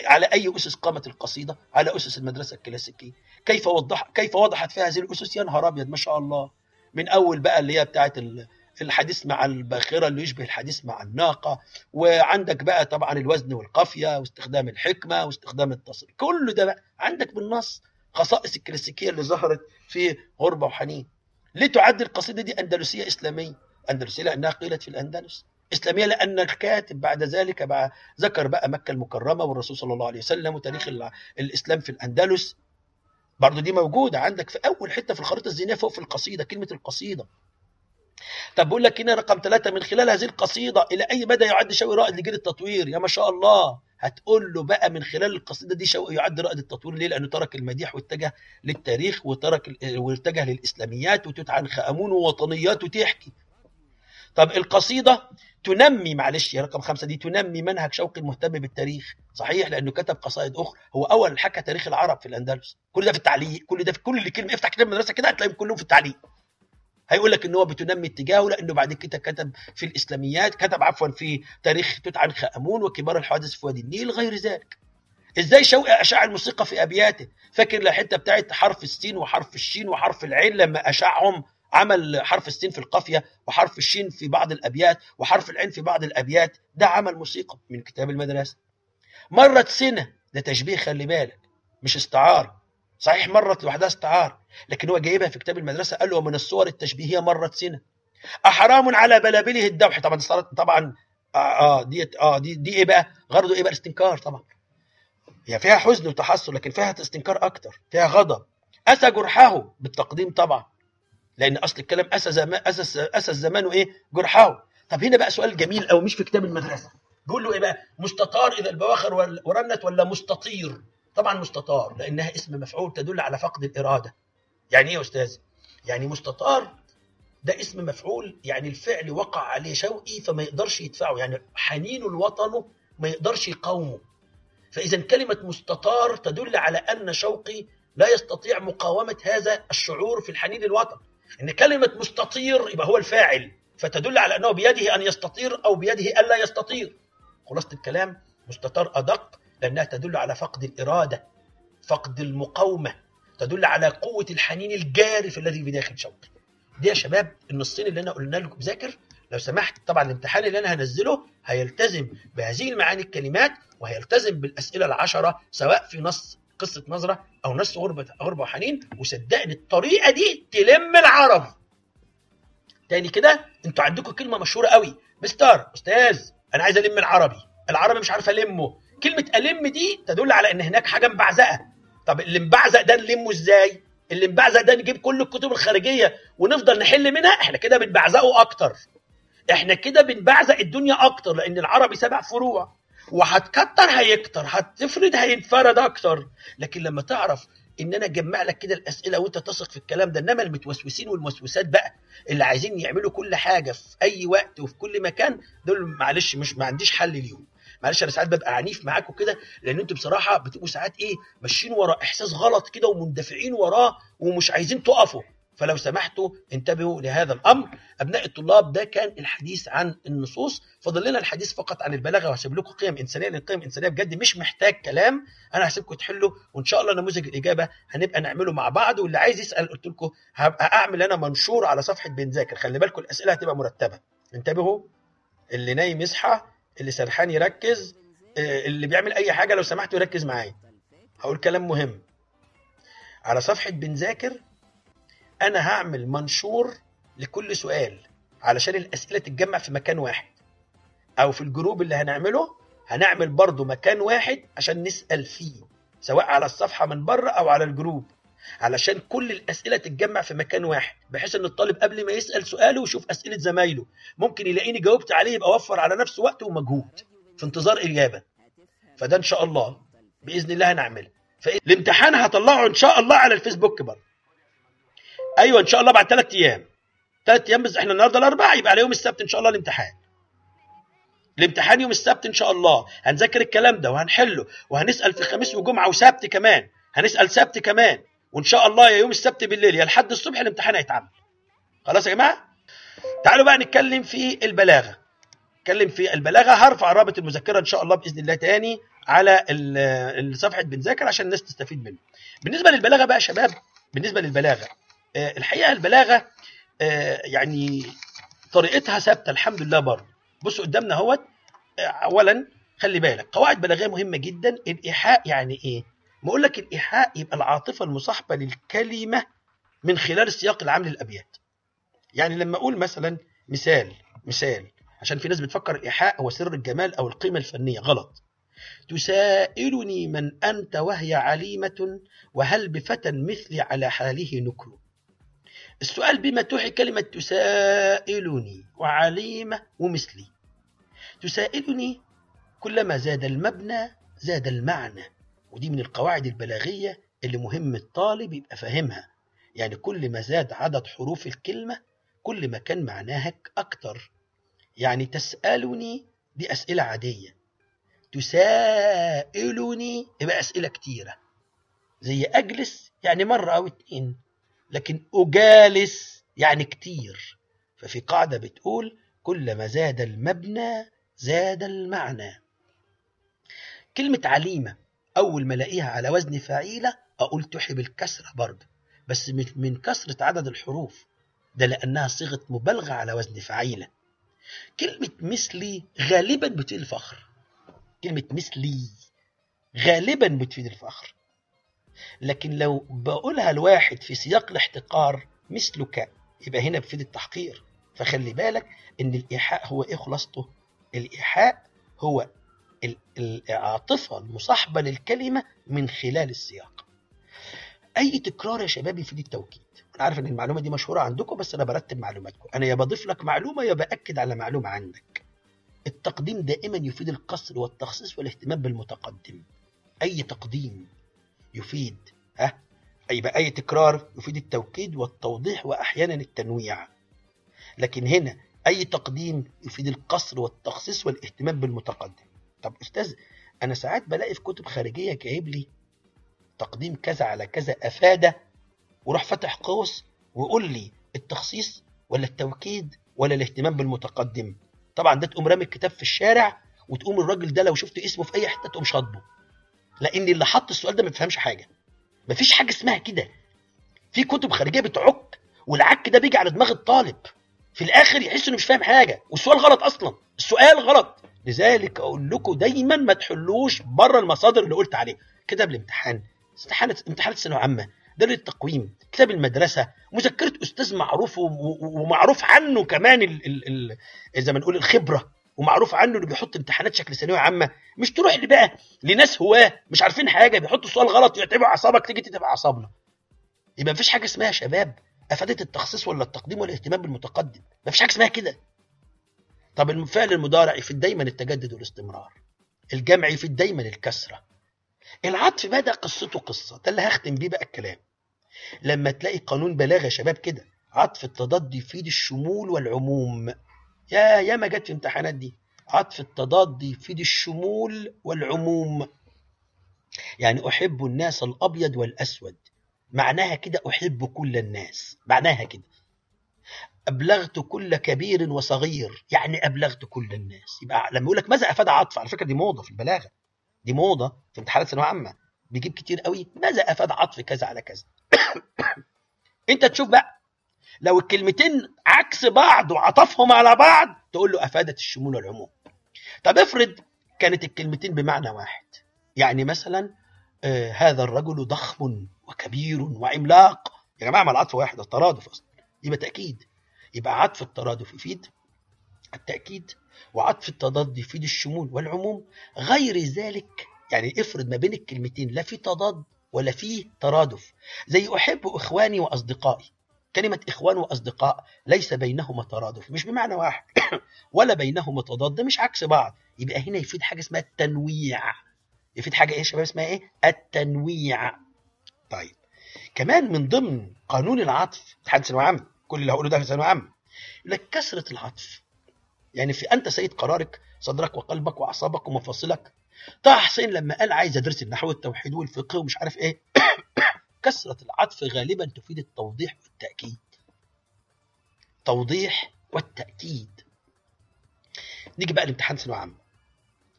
على أي أسس قامت القصيدة؟ على أسس المدرسة الكلاسيكية. كيف وضح كيف وضحت فيها هذه الأسس؟ يا نهار أبيض ما شاء الله. من أول بقى اللي هي بتاعت الحديث مع الباخرة اللي يشبه الحديث مع الناقة. وعندك بقى طبعا الوزن والقافية واستخدام الحكمة واستخدام التصريف. كل ده بقى عندك بالنص. خصائص الكلاسيكية اللي ظهرت في غربة وحنين. ليه تعد القصيدة دي أندلسية إسلامية؟ أندلسية لأنها قيلت في الأندلس. إسلامية لأن الكاتب بعد ذلك بقى ذكر بقى مكة المكرمة والرسول صلى الله عليه وسلم وتاريخ الإسلام في الأندلس. برضه دي موجودة عندك في أول حتة في الخريطة الذهنية فوق في القصيدة كلمة القصيدة. طب بقول لك هنا رقم ثلاثة من خلال هذه القصيدة إلى أي مدى يعد شوقي رائد لجيل التطوير؟ يا ما شاء الله. هتقول له بقى من خلال القصيدة دي شوقي يعد رائد التطوير. ليه؟ لأنه ترك المديح واتجه للتاريخ وترك واتجه للإسلاميات وتوت عنخ آمون ووطنيات وتحكي. طب القصيدة تنمي معلش يا رقم خمسة دي تنمي منهج شوقي المهتم بالتاريخ. صحيح لأنه كتب قصائد أخرى. هو أول حكى تاريخ العرب في الأندلس. كل ده في التعليق كل ده في كل كلمة. افتح كتاب المدرسة كده هتلاقيهم كلهم في التعليق. هيقول لك إن هو بتنمي اتجاهه لأنه بعد كده كتب في الإسلاميات كتب عفوا في تاريخ توت عنخ آمون وكبار الحوادث في وادي النيل غير ذلك. إزاي شوقي اشاع الموسيقى في أبياته؟ فاكر الحته بتاعت حرف السين وحرف الشين وحرف العين لما أشعهم عمل حرف السين في القافية وحرف الشين في بعض الأبيات وحرف العين في بعض الأبيات. ده عمل موسيقى من كتاب المدرسة. مرت سنة ده تشبيه خلي بالك مش استعارة. صحيح مرت لوحدها استعار لكن هو جايبها في كتاب المدرسة قال له ومن الصور التشبيهية مرت سنه أحرام على بلابله الدوح طبعا طبعا آه, آه دي آه دي دي إيه بقى؟ غرضه إيه بقى؟ الاستنكار طبعا. هي فيها حزن وتحسر لكن فيها استنكار أكتر فيها غضب. أسى جرحه بالتقديم طبعا لأن أصل الكلام أسى زمان أسى أسى الزمان وإيه؟ جرحه. طب هنا بقى سؤال جميل قوي مش في كتاب المدرسة. بيقول له إيه بقى؟ مستطار إذا البواخر ورنت ولا مستطير؟ طبعا مستطار لأنها اسم مفعول تدل على فقد الإرادة. يعني إيه يا أستاذ؟ يعني مستطار ده اسم مفعول يعني الفعل وقع عليه شوقي فما يقدرش يدفعه. يعني حنين الوطن ما يقدرش يقاومه. فإذا كلمة مستطار تدل على أن شوقي لا يستطيع مقاومة هذا الشعور في الحنين الوطن. إن كلمة مستطير يبقى هو الفاعل فتدل على أنه بيده أن يستطير أو بيده ألا يستطير. خلاصة الكلام مستطار أدق لأنها تدل على فقد الإرادة فقد المقاومة تدل على قوة الحنين الجارف الذي بداخل شوقي دي يا شباب النصين اللي أنا قلنا لكم ذاكر لو سمحت طبعا الامتحان اللي أنا هنزله هيلتزم بهذه المعاني الكلمات وهيلتزم بالأسئلة العشرة سواء في نص قصة نظرة أو نص غربة غربة وحنين. وصدقني الطريقة دي تلم العرب. تاني كده أنتوا عندكم كلمة مشهورة قوي. مستر أستاذ أنا عايز ألم العربي. العربي مش عارف ألمه. كلمة ألم دي تدل على إن هناك حاجة مبعزقة. طب اللي مبعزق ده نلمه إزاي؟ اللي مبعزق ده نجيب كل الكتب الخارجية ونفضل نحل منها؟ إحنا كده بنبعزقه أكتر. إحنا كده بنبعزق الدنيا أكتر لأن العربي سبع فروع. وهتكتر هيكتر هتفرد هينفرد أكتر. لكن لما تعرف إن أنا أجمع لك كده الأسئلة وأنت تثق في الكلام ده إنما المتوسوسين والموسوسات بقى اللي عايزين يعملوا كل حاجة في أي وقت وفي كل مكان دول معلش مش ما عنديش حل ليهم. معلش أنا ساعات ببقى عنيف معاكم كده لأن أنتوا بصراحة بتبقوا ساعات إيه ماشيين ورا احساس غلط كده ومندفعين وراه ومش عايزين تقفوا. فلو سمحتوا انتبهوا لهذا الأمر. أبناء الطلاب ده كان الحديث عن النصوص. فضل لنا الحديث فقط عن البلاغة وهسيب لكم قيم إنسانية لأن القيم الإنسانية بجد مش محتاج كلام. أنا هسيبكم تحلوا وإن شاء الله نموذج الإجابة هنبقى نعمله مع بعض. واللي عايز يسأل قلت لكم هبقى أعمل أنا منشور على صفحة بنذاكر خلي بالكم الأسئلة هتبقى مرتبة. انتبهوا اللي نايم يصحى اللي سرحان يركز اللي بيعمل أي حاجة لو سمحت يركز معايا. هقول كلام مهم. على صفحة بنذاكر أنا هعمل منشور لكل سؤال علشان الأسئلة تتجمع في مكان واحد. أو في الجروب اللي هنعمله هنعمل برضو مكان واحد عشان نسأل فيه سواء على الصفحة من بره أو على الجروب. علشان كل الأسئلة تتجمع في مكان واحد بحيث إن الطالب قبل ما يسأل سؤاله يشوف أسئلة زمايله. ممكن يلاقيني جاوبت عليه يبقى وفر على نفسه وقت ومجهود في انتظار إجابة. فده إن شاء الله بإذن الله هنعمله. فالامتحان هطلعه إن شاء الله على الفيسبوك برضه. أيوه إن شاء الله بعد ثلاث أيام. ثلاث أيام بس إحنا النهارده الأربعاء يبقى على يوم السبت إن شاء الله الامتحان. الامتحان يوم السبت إن شاء الله. هنذاكر الكلام ده وهنحله وهنسأل في خميس وجمعة وسبت كمان. هنسأل سبت كمان. وإن شاء الله يا يوم السبت بالليل يا لحد الصبح الامتحان هيتعمل. خلاص يا جماعة؟ تعالوا بقى نتكلم في البلاغة. نتكلم في البلاغة هرفع رابط المذكرة إن شاء الله بإذن الله تاني على صفحة بنذاكر عشان الناس تستفيد منه. بالنسبة للبلاغة بقى يا شباب بالنسبة للبلاغة الحقيقة البلاغة يعني طريقتها ثابتة الحمد لله برضه. بصوا قدامنا أهوت اولا خلي بالك قواعد بلاغية مهمة جدا الإيحاء يعني إيه؟ ما أقول لك الإيحاء يبقى العاطفة المصاحبة للكلمة من خلال السياق العام للابيات يعني لما أقول مثلا مثال مثال عشان في ناس بتفكر الإيحاء هو سر الجمال أو القيمة الفنية غلط. تسائلني من أنت وهي عليمة وهل بفتى مثلي على حاله نكر؟ السؤال بما توحي كلمة تسائلني وعليمة ومثلي. تسائلني كلما زاد المبنى زاد المعنى. ودي من القواعد البلاغية اللي مهم الطالب يبقى فاهمها. يعني كل ما زاد عدد حروف الكلمة كل ما كان معناها أكتر. يعني تسألني دي أسئلة عادية. تسائلني يبقى أسئلة كتيرة. زي أجلس يعني مرة أو اتنين. لكن أجالس يعني كتير. ففي قاعدة بتقول كلما زاد المبنى زاد المعنى. كلمة عليمة. أول ما ألاقيها على وزن فعيلة أقول تحب الكسرة برضه. بس من كسرة عدد الحروف ده لأنها صيغة مبالغة على وزن فعيلة كلمة مثلي غالبا بتفيد الفخر كلمة مثلي غالبا بتفيد الفخر. لكن لو بقولها لواحد في سياق الاحتقار مثلك يبقى هنا بفيد التحقير. فخلي بالك إن الإيحاء هو إيه خلاصته؟ الإيحاء هو العاطفة المصاحبة للكلمة من خلال السياق. أي تكرار يا شباب يفيد التوكيد؟ أنا عارف إن المعلومة دي مشهورة عندكم بس أنا برتب معلوماتكم. أنا يا بضيف لك معلومة يا بأكد على معلومة عندك. التقديم دائما يفيد القصر والتخصيص والاهتمام بالمتقدم. أي تقديم يفيد ها؟ أي تكرار يفيد التوكيد والتوضيح وأحيانا التنويع. لكن هنا أي تقديم يفيد القصر والتخصيص والاهتمام بالمتقدم. طب أستاذ أنا ساعات بلاقي في كتب خارجية جايب لي تقديم كذا على كذا أفاد وراح فتح قوس ويقول لي التخصيص ولا التوكيد ولا الاهتمام بالمتقدم. طبعا ده تقوم رامي الكتاب في الشارع وتقوم الراجل ده لو شفت اسمه في أي حتة تقوم شاطبه. لأن اللي حط السؤال ده ما بيفهمش حاجة. مفيش حاجة اسمها كده. في كتب خارجية بتعك والعك ده بيجي على دماغ الطالب. في الآخر يحس إنه مش فاهم حاجة. والسؤال غلط أصلا. السؤال غلط. لذلك أقول لكم دايما ما تحلوش بره المصادر اللي قلت عليها. كتاب الامتحان امتحانات امتحانات الثانوية عامه دار التقويم كتاب المدرسة مذكرة أستاذ معروف ومعروف عنه كمان ال ال ال زي ما نقول الخبرة ومعروف عنه إنه بيحط امتحانات شكل ثانوية عامة. مش تروح لي بقى لناس هواة مش عارفين حاجة بيحطوا سؤال غلط يتعبوا أعصابك تيجي تتعب أعصابنا. يبقى مفيش حاجة اسمها شباب. أفادت التخصيص ولا التقديم ولا الاهتمام بالمتقدم. مفيش حاجة اسمها كده. طب الفعل المضارع يفيد دايما التجدد والاستمرار. الجمع يفيد دايما الكسرة. العطف بدأ قصته قصة. ده اللي هختم بيه بقى الكلام. لما تلاقي قانون بلاغة يا شباب كده عطف التضاد يفيد الشمول والعموم. يا يا ما جت في امتحانات دي. عطف التضاد يفيد الشمول والعموم. يعني أحب الناس الأبيض والأسود. معناها كده أحب كل الناس. معناها كده. أبلغت كل كبير وصغير. يعني أبلغت كل الناس. يبقى لما يقول لك ماذا أفاد عطف على فكرة دي موضة في البلاغة. دي موضة في امتحانات ثانوية عامة. بيجيب كتير قوي. ماذا أفاد عطف كذا على كذا؟ أنت تشوف بقى. لو الكلمتين عكس بعض وعطفهم على بعض تقول له أفادت الشمول والعموم. طب افرض كانت الكلمتين بمعنى واحد. يعني مثلا آه هذا الرجل ضخم وكبير وعملاق. يا جماعة ما العطف واحد الترادف أصلا. يبقى تأكيد. يبقى عطف الترادف يفيد التأكيد وعطف التضاد يفيد الشمول والعموم. غير ذلك يعني افرض ما بين الكلمتين لا في تضاد ولا فيه ترادف. زي أحب إخواني وأصدقائي. كلمة إخوان وأصدقاء ليس بينهما ترادف مش بمعنى واحد. ولا بينهما تضاد مش عكس بعض. يبقى هنا يفيد حاجة اسمها التنويع. يفيد حاجة إيه يا شباب؟ اسمها إيه؟ التنويع. طيب. كمان من ضمن قانون العطف ثانوية عامة كل اللي هقوله ده في ثانوية عامة. يقول لك كثرة العطف. يعني في أنت سيد قرارك صدرك وقلبك وأعصابك ومفاصلك. طه حسين لما قال عايز أدرس النحو والتوحيد والفقه ومش عارف إيه كثرة العطف غالبا تفيد التوضيح والتأكيد. توضيح والتأكيد. نيجي بقى لامتحان ثانوية عامة.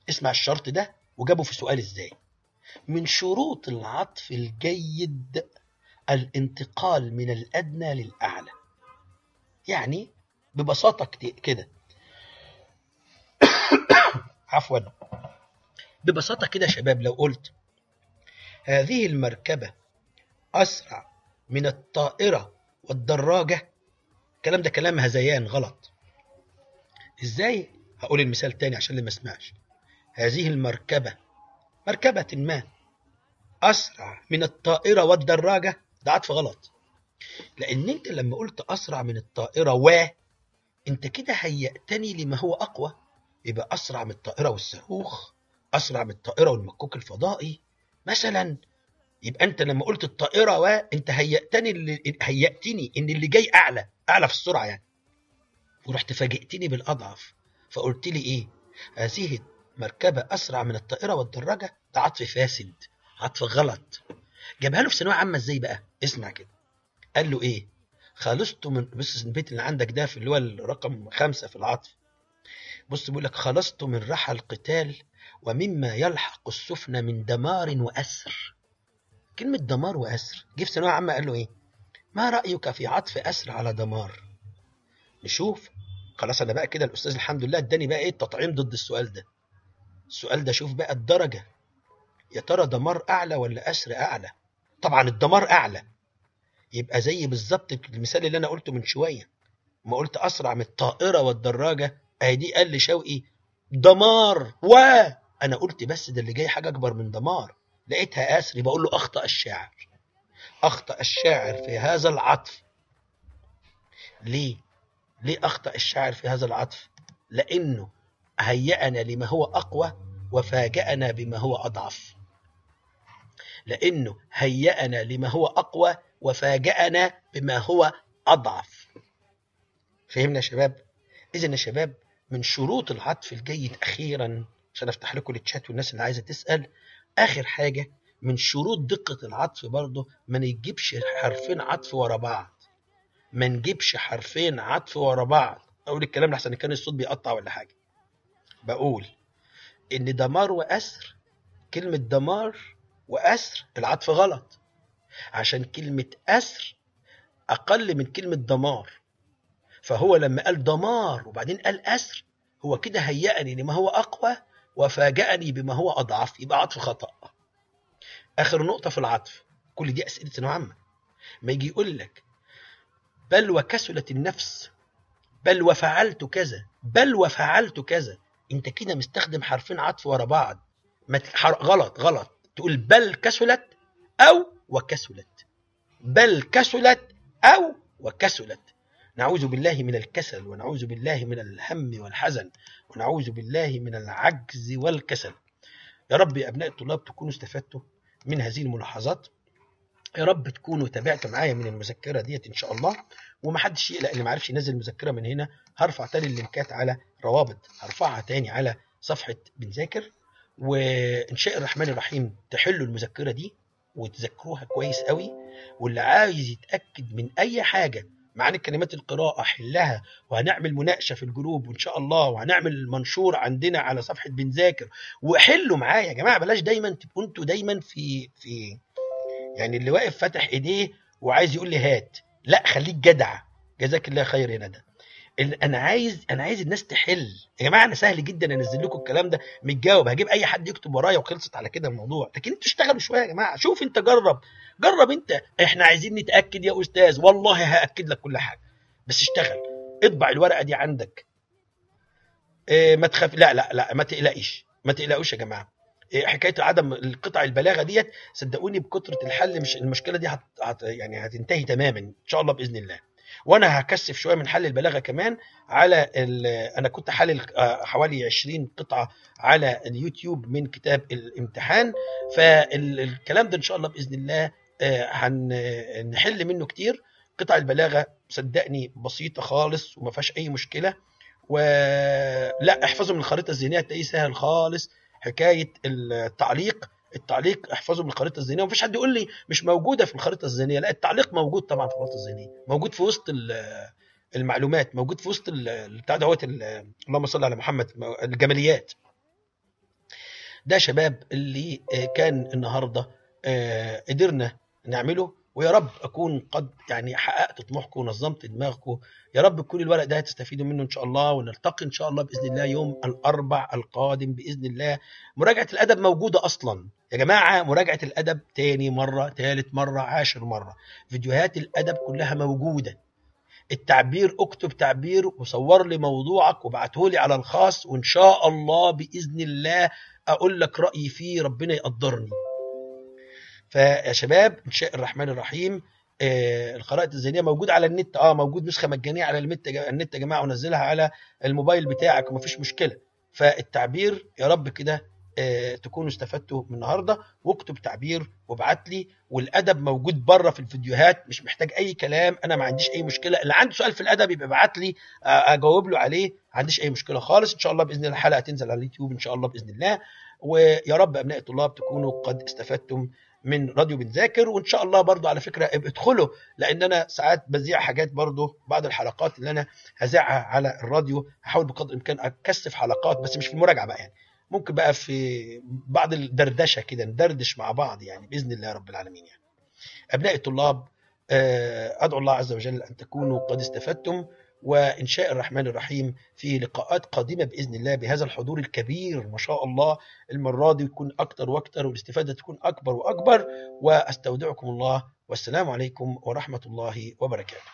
اسمع الشرط ده وجابه في سؤال إزاي. من شروط العطف الجيد الانتقال من الأدنى للأعلى. يعني ببساطة كده. عفوا. ببساطة كده يا شباب لو قلت هذه المركبة أسرع من الطائرة والدراجة الكلام ده كلام هذيان غلط. إزاي؟ هقول المثال تاني عشان اللي ما سمعش هذه المركبة مركبة ما أسرع من الطائرة والدراجة. ده عطف غلط. لأن أنت لما قلت أسرع من الطائرة و أنت كده هيأتني لما هو أقوى. يبقى أسرع من الطائرة والصاروخ أسرع من الطائرة والمكوك الفضائي مثلا. يبقى أنت لما قلت الطائرة و أنت هيأتني اللي هيأتني إن اللي جاي أعلى أعلى في السرعة يعني. ورحت فاجئتني بالأضعف فقلت لي إيه؟ هذه مركبة أسرع من الطائرة والدراجة. ده عطف فاسد عطف غلط. جابها له في ثانوية عامة إزاي بقى؟ اسمع كده. قال له إيه؟ خلصت من بص البيت اللي عندك ده في اللي هو الرقم خمسة في العطف. بص بيقول لك خلصت من رحى القتال ومما يلحق السفن من دمار وأسر. كلمة دمار وأسر. جه في ثانوية عامة قال له إيه؟ ما رأيك في عطف أسر على دمار؟ نشوف. خلاص أنا بقى كده الأستاذ الحمد لله اداني بقى إيه التطعيم ضد السؤال ده. السؤال ده شوف بقى الدرجة. يا ترى دمار أعلى ولا أسر أعلى؟ طبعا الدمار أعلى. يبقى زي بالظبط المثال اللي أنا قلته من شوية. ما قلت أسرع من الطائرة والدراجة أهي دي قال لي شوقي. دمار و! أنا قلت بس ده اللي جاي حاجة أكبر من دمار. لقيتها أسر بقول له أخطأ الشاعر. أخطأ الشاعر في هذا العطف. ليه؟ ليه أخطأ الشاعر في هذا العطف؟ لأنه هيأنا لما هو أقوى وفاجأنا بما هو أضعف. لأنه هيأنا لما هو أقوى وفاجأنا بما هو أضعف. فهمنا يا شباب؟ إذن يا شباب من شروط العطف الجيد أخيرا عشان أفتح لكم التشات والناس اللي عايزة تسأل آخر حاجة من شروط دقة العطف برضه ما نجيبش حرفين عطف ورا بعض. ما نجيبش حرفين عطف ورا بعض. أقول الكلام لحسن كان الصوت بيقطع ولا حاجة. بقول إن دمار وأسر كلمة دمار وأسر العطف غلط. عشان كلمة أسر أقل من كلمة دمار. فهو لما قال دمار وبعدين قال أسر هو كده هيأني لما هو أقوى وفاجأني بما هو أضعف يبقى عطف خطأ. آخر نقطة في العطف كل دي أسئلة ثانوية عامة. ما يجي يقول لك بل وكسلت النفس بل وفعلت كذا بل وفعلت كذا. انت كده مستخدم حرفين عطف ورا بعض. ما. غلط غلط. تقول بل كسلت أو وكسلت. بل كسلت أو وكسلت. نعوذ بالله من الكسل ونعوذ بالله من الهم والحزن ونعوذ بالله من العجز والكسل. يا رب يا أبناء الطلاب تكونوا استفدتوا من هذه الملاحظات. يا رب تكونوا تابعتوا معايا من المذكرة ديت إن شاء الله. ومحدش يقلق اللي ما عرفش ينزل المذكرة من هنا. هرفع تاني اللينكات على روابط. هرفعها تاني على صفحة بنذاكر وإن شاء الرحمن الرحيم تحلوا المذكرة دي. وتذكروها كويس قوي واللي عايز يتأكد من أي حاجة معاني كلمات القراءة حلها وهنعمل مناقشة في الجروب وإن شاء الله وهنعمل منشور عندنا على صفحة بنذاكر وحلوا معايا يا جماعة بلاش دايما تبقوا أنتوا دايما في في يعني اللي واقف فاتح إيديه وعايز يقول لي هات لا خليك جدع جزاك الله خير يا ندى. أنا عايز أنا عايز الناس تحل. يا جماعة أنا سهل جدا أنزل لكم الكلام ده متجاوب. هجيب أي حد يكتب ورايا وخلصت على كده الموضوع. لكن أنتوا اشتغلوا شوية يا جماعة. شوف أنت جرب. جرب أنت. إحنا عايزين نتأكد يا أستاذ. والله هأكد لك كل حاجة. بس اشتغل. اطبع الورقة دي عندك. آه ما تخاف. لا لا لا ما تقلقيش. ما تقلقوش يا جماعة. إيه، حكاية عدم القطع البلاغة ديت صدقوني بكثرة الحل مش المشكلة دي هت هت يعني هتنتهي تماما. إن شاء الله بإذن الله. وأنا هكثف شوية من حل البلاغة كمان على أنا كنت حلل آه، حوالي 20 قطعة على اليوتيوب من كتاب الامتحان. فالكلام ده إن شاء الله بإذن الله آه، هنحل منه كتير. قطع البلاغة صدقني بسيطة خالص وما فيهاش أي مشكلة. ولا احفظوا من الخريطة الذهنية هتلاقيه سهل خالص. حكاية التعليق التعليق احفظه من الخريطه الذهنية. ومفيش حد يقول لي مش موجودة في الخريطة الذهنية. لا التعليق موجود طبعا في الخريطة الذهنية. موجود في وسط المعلومات. موجود في وسط بتاع دوت اللهم صل على محمد الجماليات. ده شباب اللي كان النهارده آه، قدرنا نعمله ويا رب أكون قد يعني حققت طموحكم ونظمت دماغكم. يا رب كل الورق ده هتستفيدوا منه إن شاء الله ونلتقي إن شاء الله بإذن الله يوم الأربع القادم بإذن الله. مراجعة الأدب موجودة أصلا. يا جماعة مراجعة الأدب تاني مرة ثالث مرة عاشر مرة. فيديوهات الأدب كلها موجودة. التعبير اكتب تعبير وصور لي موضوعك وابعته لي على الخاص وإن شاء الله بإذن الله أقول لك رأيي فيه ربنا يقدرني. فيا شباب ان شاء الرحمن الرحيم آه الخرائط الذهنية موجود على النت. آه موجود نسخة مجانية على النت النت يا جماعة ونزلها على الموبايل بتاعك ومفيش مشكلة. فالتعبير يا رب كده آه تكونوا استفدتوا من النهارده. واكتب تعبير وابعت لي والأدب موجود بره في الفيديوهات مش محتاج أي كلام أنا ما عنديش أي مشكلة. اللي عنده سؤال في الأدب يبقى ابعت لي آه أجاوب له عليه ما عنديش أي مشكلة خالص. إن شاء الله بإذن الله الحلقة تنزل على اليوتيوب إن شاء الله بإذن الله. ويا رب أبناء الطلاب تكونوا قد استفدتم من راديو بنذاكر وإن شاء الله برضو على فكرة ادخلوا لأن أنا ساعات بذيع حاجات برضو بعض الحلقات اللي أنا هذاعها على الراديو. هحاول بقدر الإمكان أكثف حلقات بس مش في المراجعة بقى يعني. ممكن بقى في بعض الدردشة كده ندردش مع بعض يعني بإذن الله رب العالمين يعني. ابناء الطلاب آه، أدعو الله عز وجل أن تكونوا قد استفدتم. وإن شاء الرحمن الرحيم في لقاءات قادمة بإذن الله بهذا الحضور الكبير. ما شاء الله المرة دي يكون أكتر وأكتر والاستفادة تكون أكبر وأكبر. وأستودعكم الله. والسلام عليكم ورحمة الله وبركاته.